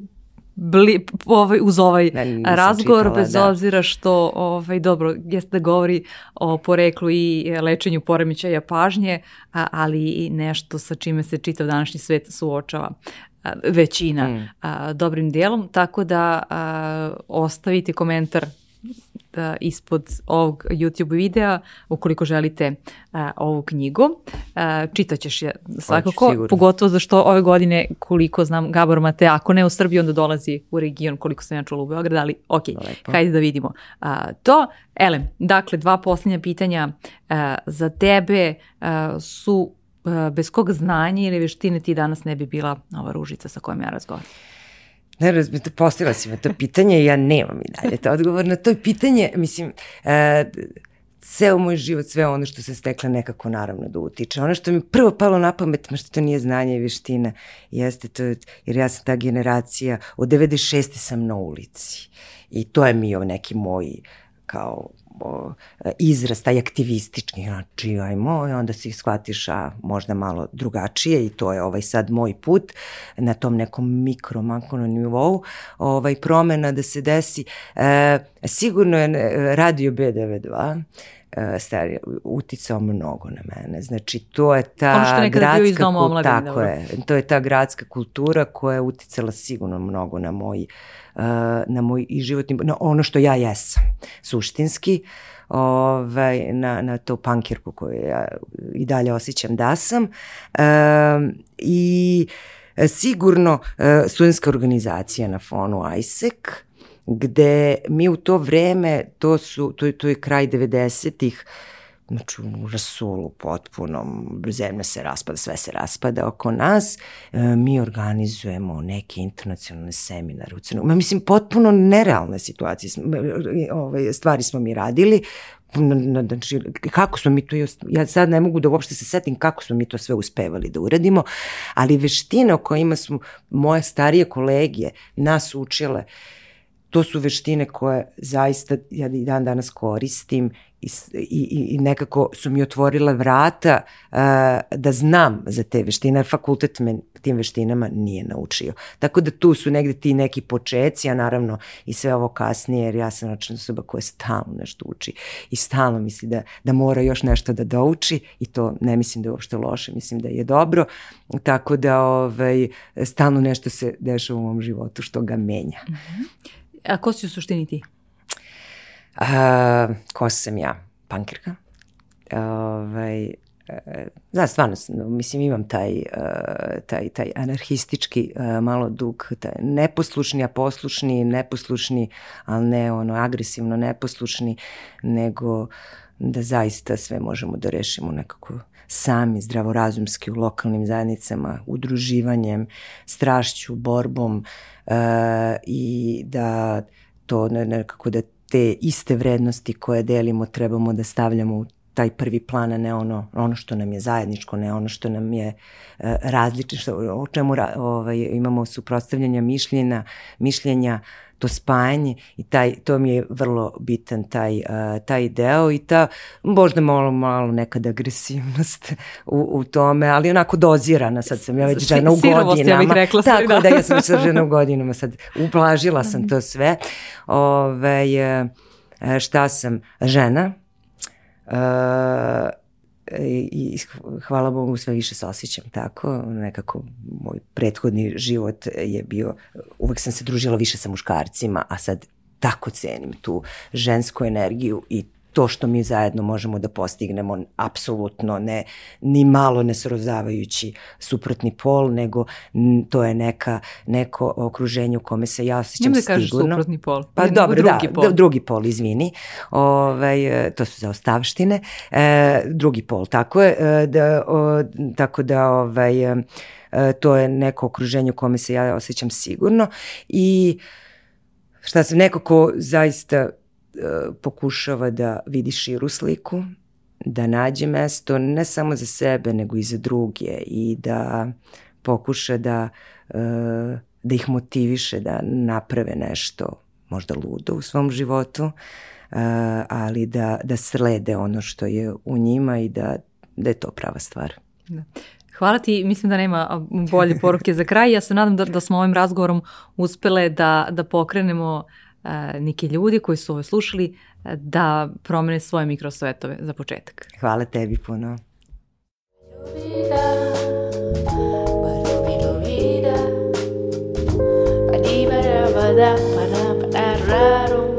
bli, ovaj, uz ovaj ne, razgovor, čitala, bez da. obzira što, ovaj, dobro, jeste da govori o poreklu i lečenju poremećaja pažnje, a, ali i nešto sa čime se čitav današnji svet suočava većina mm. a, dobrim dijelom, tako da a, ostavite komentar da, ispod ovog YouTube videa ukoliko želite a, ovu knjigu. A, čitaćeš je svakako, Hoću, pogotovo zašto ove godine koliko znam Gabor Mate, ako ne u Srbiji onda dolazi u region koliko sam ja čula u Beograd, ali ok, Lepo. hajde da vidimo a, to. Elem, dakle dva posljednja pitanja a, za tebe a, su bez kog znanja ili veštine ti danas ne bi bila ova ružica sa kojom ja razgovaram? Ne razumem, postavila si me to pitanje i ja nemam i dalje to odgovor na to pitanje. Mislim, e, ceo moj život, sve ono što se stekla nekako naravno da utiče. Ono što mi prvo palo na pamet, ma što to nije znanje i veština, jeste to, jer ja sam ta generacija, od 96. sam na ulici. I to je mi neki moj kao izraz, taj aktivistički, znači ajmo, i onda si shvatiš, a možda malo drugačije i to je ovaj sad moj put na tom nekom mikro, makro nivou, ovaj, promena da se desi. E, sigurno je radio B92, e, stari, uticao mnogo na mene. Znači, to je ta ono što je gradska kultura, tako dobro. je, to je ta gradska kultura koja je uticala sigurno mnogo na moj uh, na moj i životni, na ono što ja jesam, suštinski, ovaj, na, na to pankirku koju ja i dalje osjećam da sam. E, I sigurno e, studentska organizacija na fonu ISEC, gde mi u to vreme, to, su, to, to je kraj 90-ih, znači u rasulu potpunom, zemlja se raspada, sve se raspada oko nas, e, mi organizujemo neke internacionalne seminare u Crnu. Ma, mislim, potpuno nerealne situacije, ove, stvari smo mi radili, znači, kako smo mi to, ja sad ne mogu da uopšte se setim kako smo mi to sve uspevali da uradimo, ali veštine o kojima smo moje starije kolegije nas učile, to su veštine koje zaista ja i dan danas koristim i, i, i nekako su mi otvorila vrata uh, da znam za te veštine, jer fakultet me tim veštinama nije naučio. Tako da tu su negde ti neki počeci, a naravno i sve ovo kasnije, jer ja sam način osoba koja stalno nešto uči i stalno misli da, da mora još nešto da douči i to ne mislim da je uopšte loše, mislim da je dobro, tako da ovaj, stalno nešto se dešava u mom životu što ga menja. Mm -hmm. A ko si u suštini ti? A, ko sam ja? Pankirka. Ovaj, Da, stvarno, mislim imam taj, e, taj, taj anarhistički e, malo dug, taj neposlušni, a poslušni, neposlušni, ali ne ono agresivno neposlušni, nego da zaista sve možemo da rešimo nekako sami, zdravorazumski u lokalnim zajednicama, udruživanjem, strašću, borbom e, i da to nekako da te iste vrednosti koje delimo trebamo da stavljamo u taj prvi plan, a ne ono, ono što nam je zajedničko, ne ono što nam je e, različno, o čemu ra, ovaj, imamo suprotstavljanja mišljenja, mišljenja to spajanje i taj, to mi je vrlo bitan taj, uh, taj deo i ta možda malo, malo nekad agresivnost u, u tome, ali onako dozirana, sad sam ja već žena u godinama. Ja bih rekla tako da. da, ja sam već žena u godinama, sad ublažila sam to sve. Ove, šta sam? Žena, i hvala Bogu sve više se osjećam tako, nekako moj prethodni život je bio, uvek sam se družila više sa muškarcima, a sad tako cenim tu žensku energiju i to što mi zajedno možemo da postignemo apsolutno ne ni malo ne srozavajući suprotni pol, nego to je neka neko okruženje u kome se ja osjećam sigurno. Ne da kažeš suprotni pol. Pa ne, dobro, drugi da, pol. drugi pol, izvini. Ovaj, to su zaostavštine. E, drugi pol, tako je. E, da, o, tako da ovaj, e, to je neko okruženje u kome se ja osjećam sigurno i šta sam neko ko zaista pokušava da vidi širu sliku, da nađe mesto ne samo za sebe, nego i za druge i da pokuša da, e, da ih motiviše da naprave nešto možda ludo u svom životu, e, ali da, da slede ono što je u njima i da, da je to prava stvar. Da. Hvala ti, mislim da nema bolje poruke za kraj. Ja se nadam da, da smo ovim razgovorom uspele da, da pokrenemo uh, neki ljudi koji su ovo slušali da promene svoje mikrosvetove za početak. Hvala tebi puno. Ljubida, da.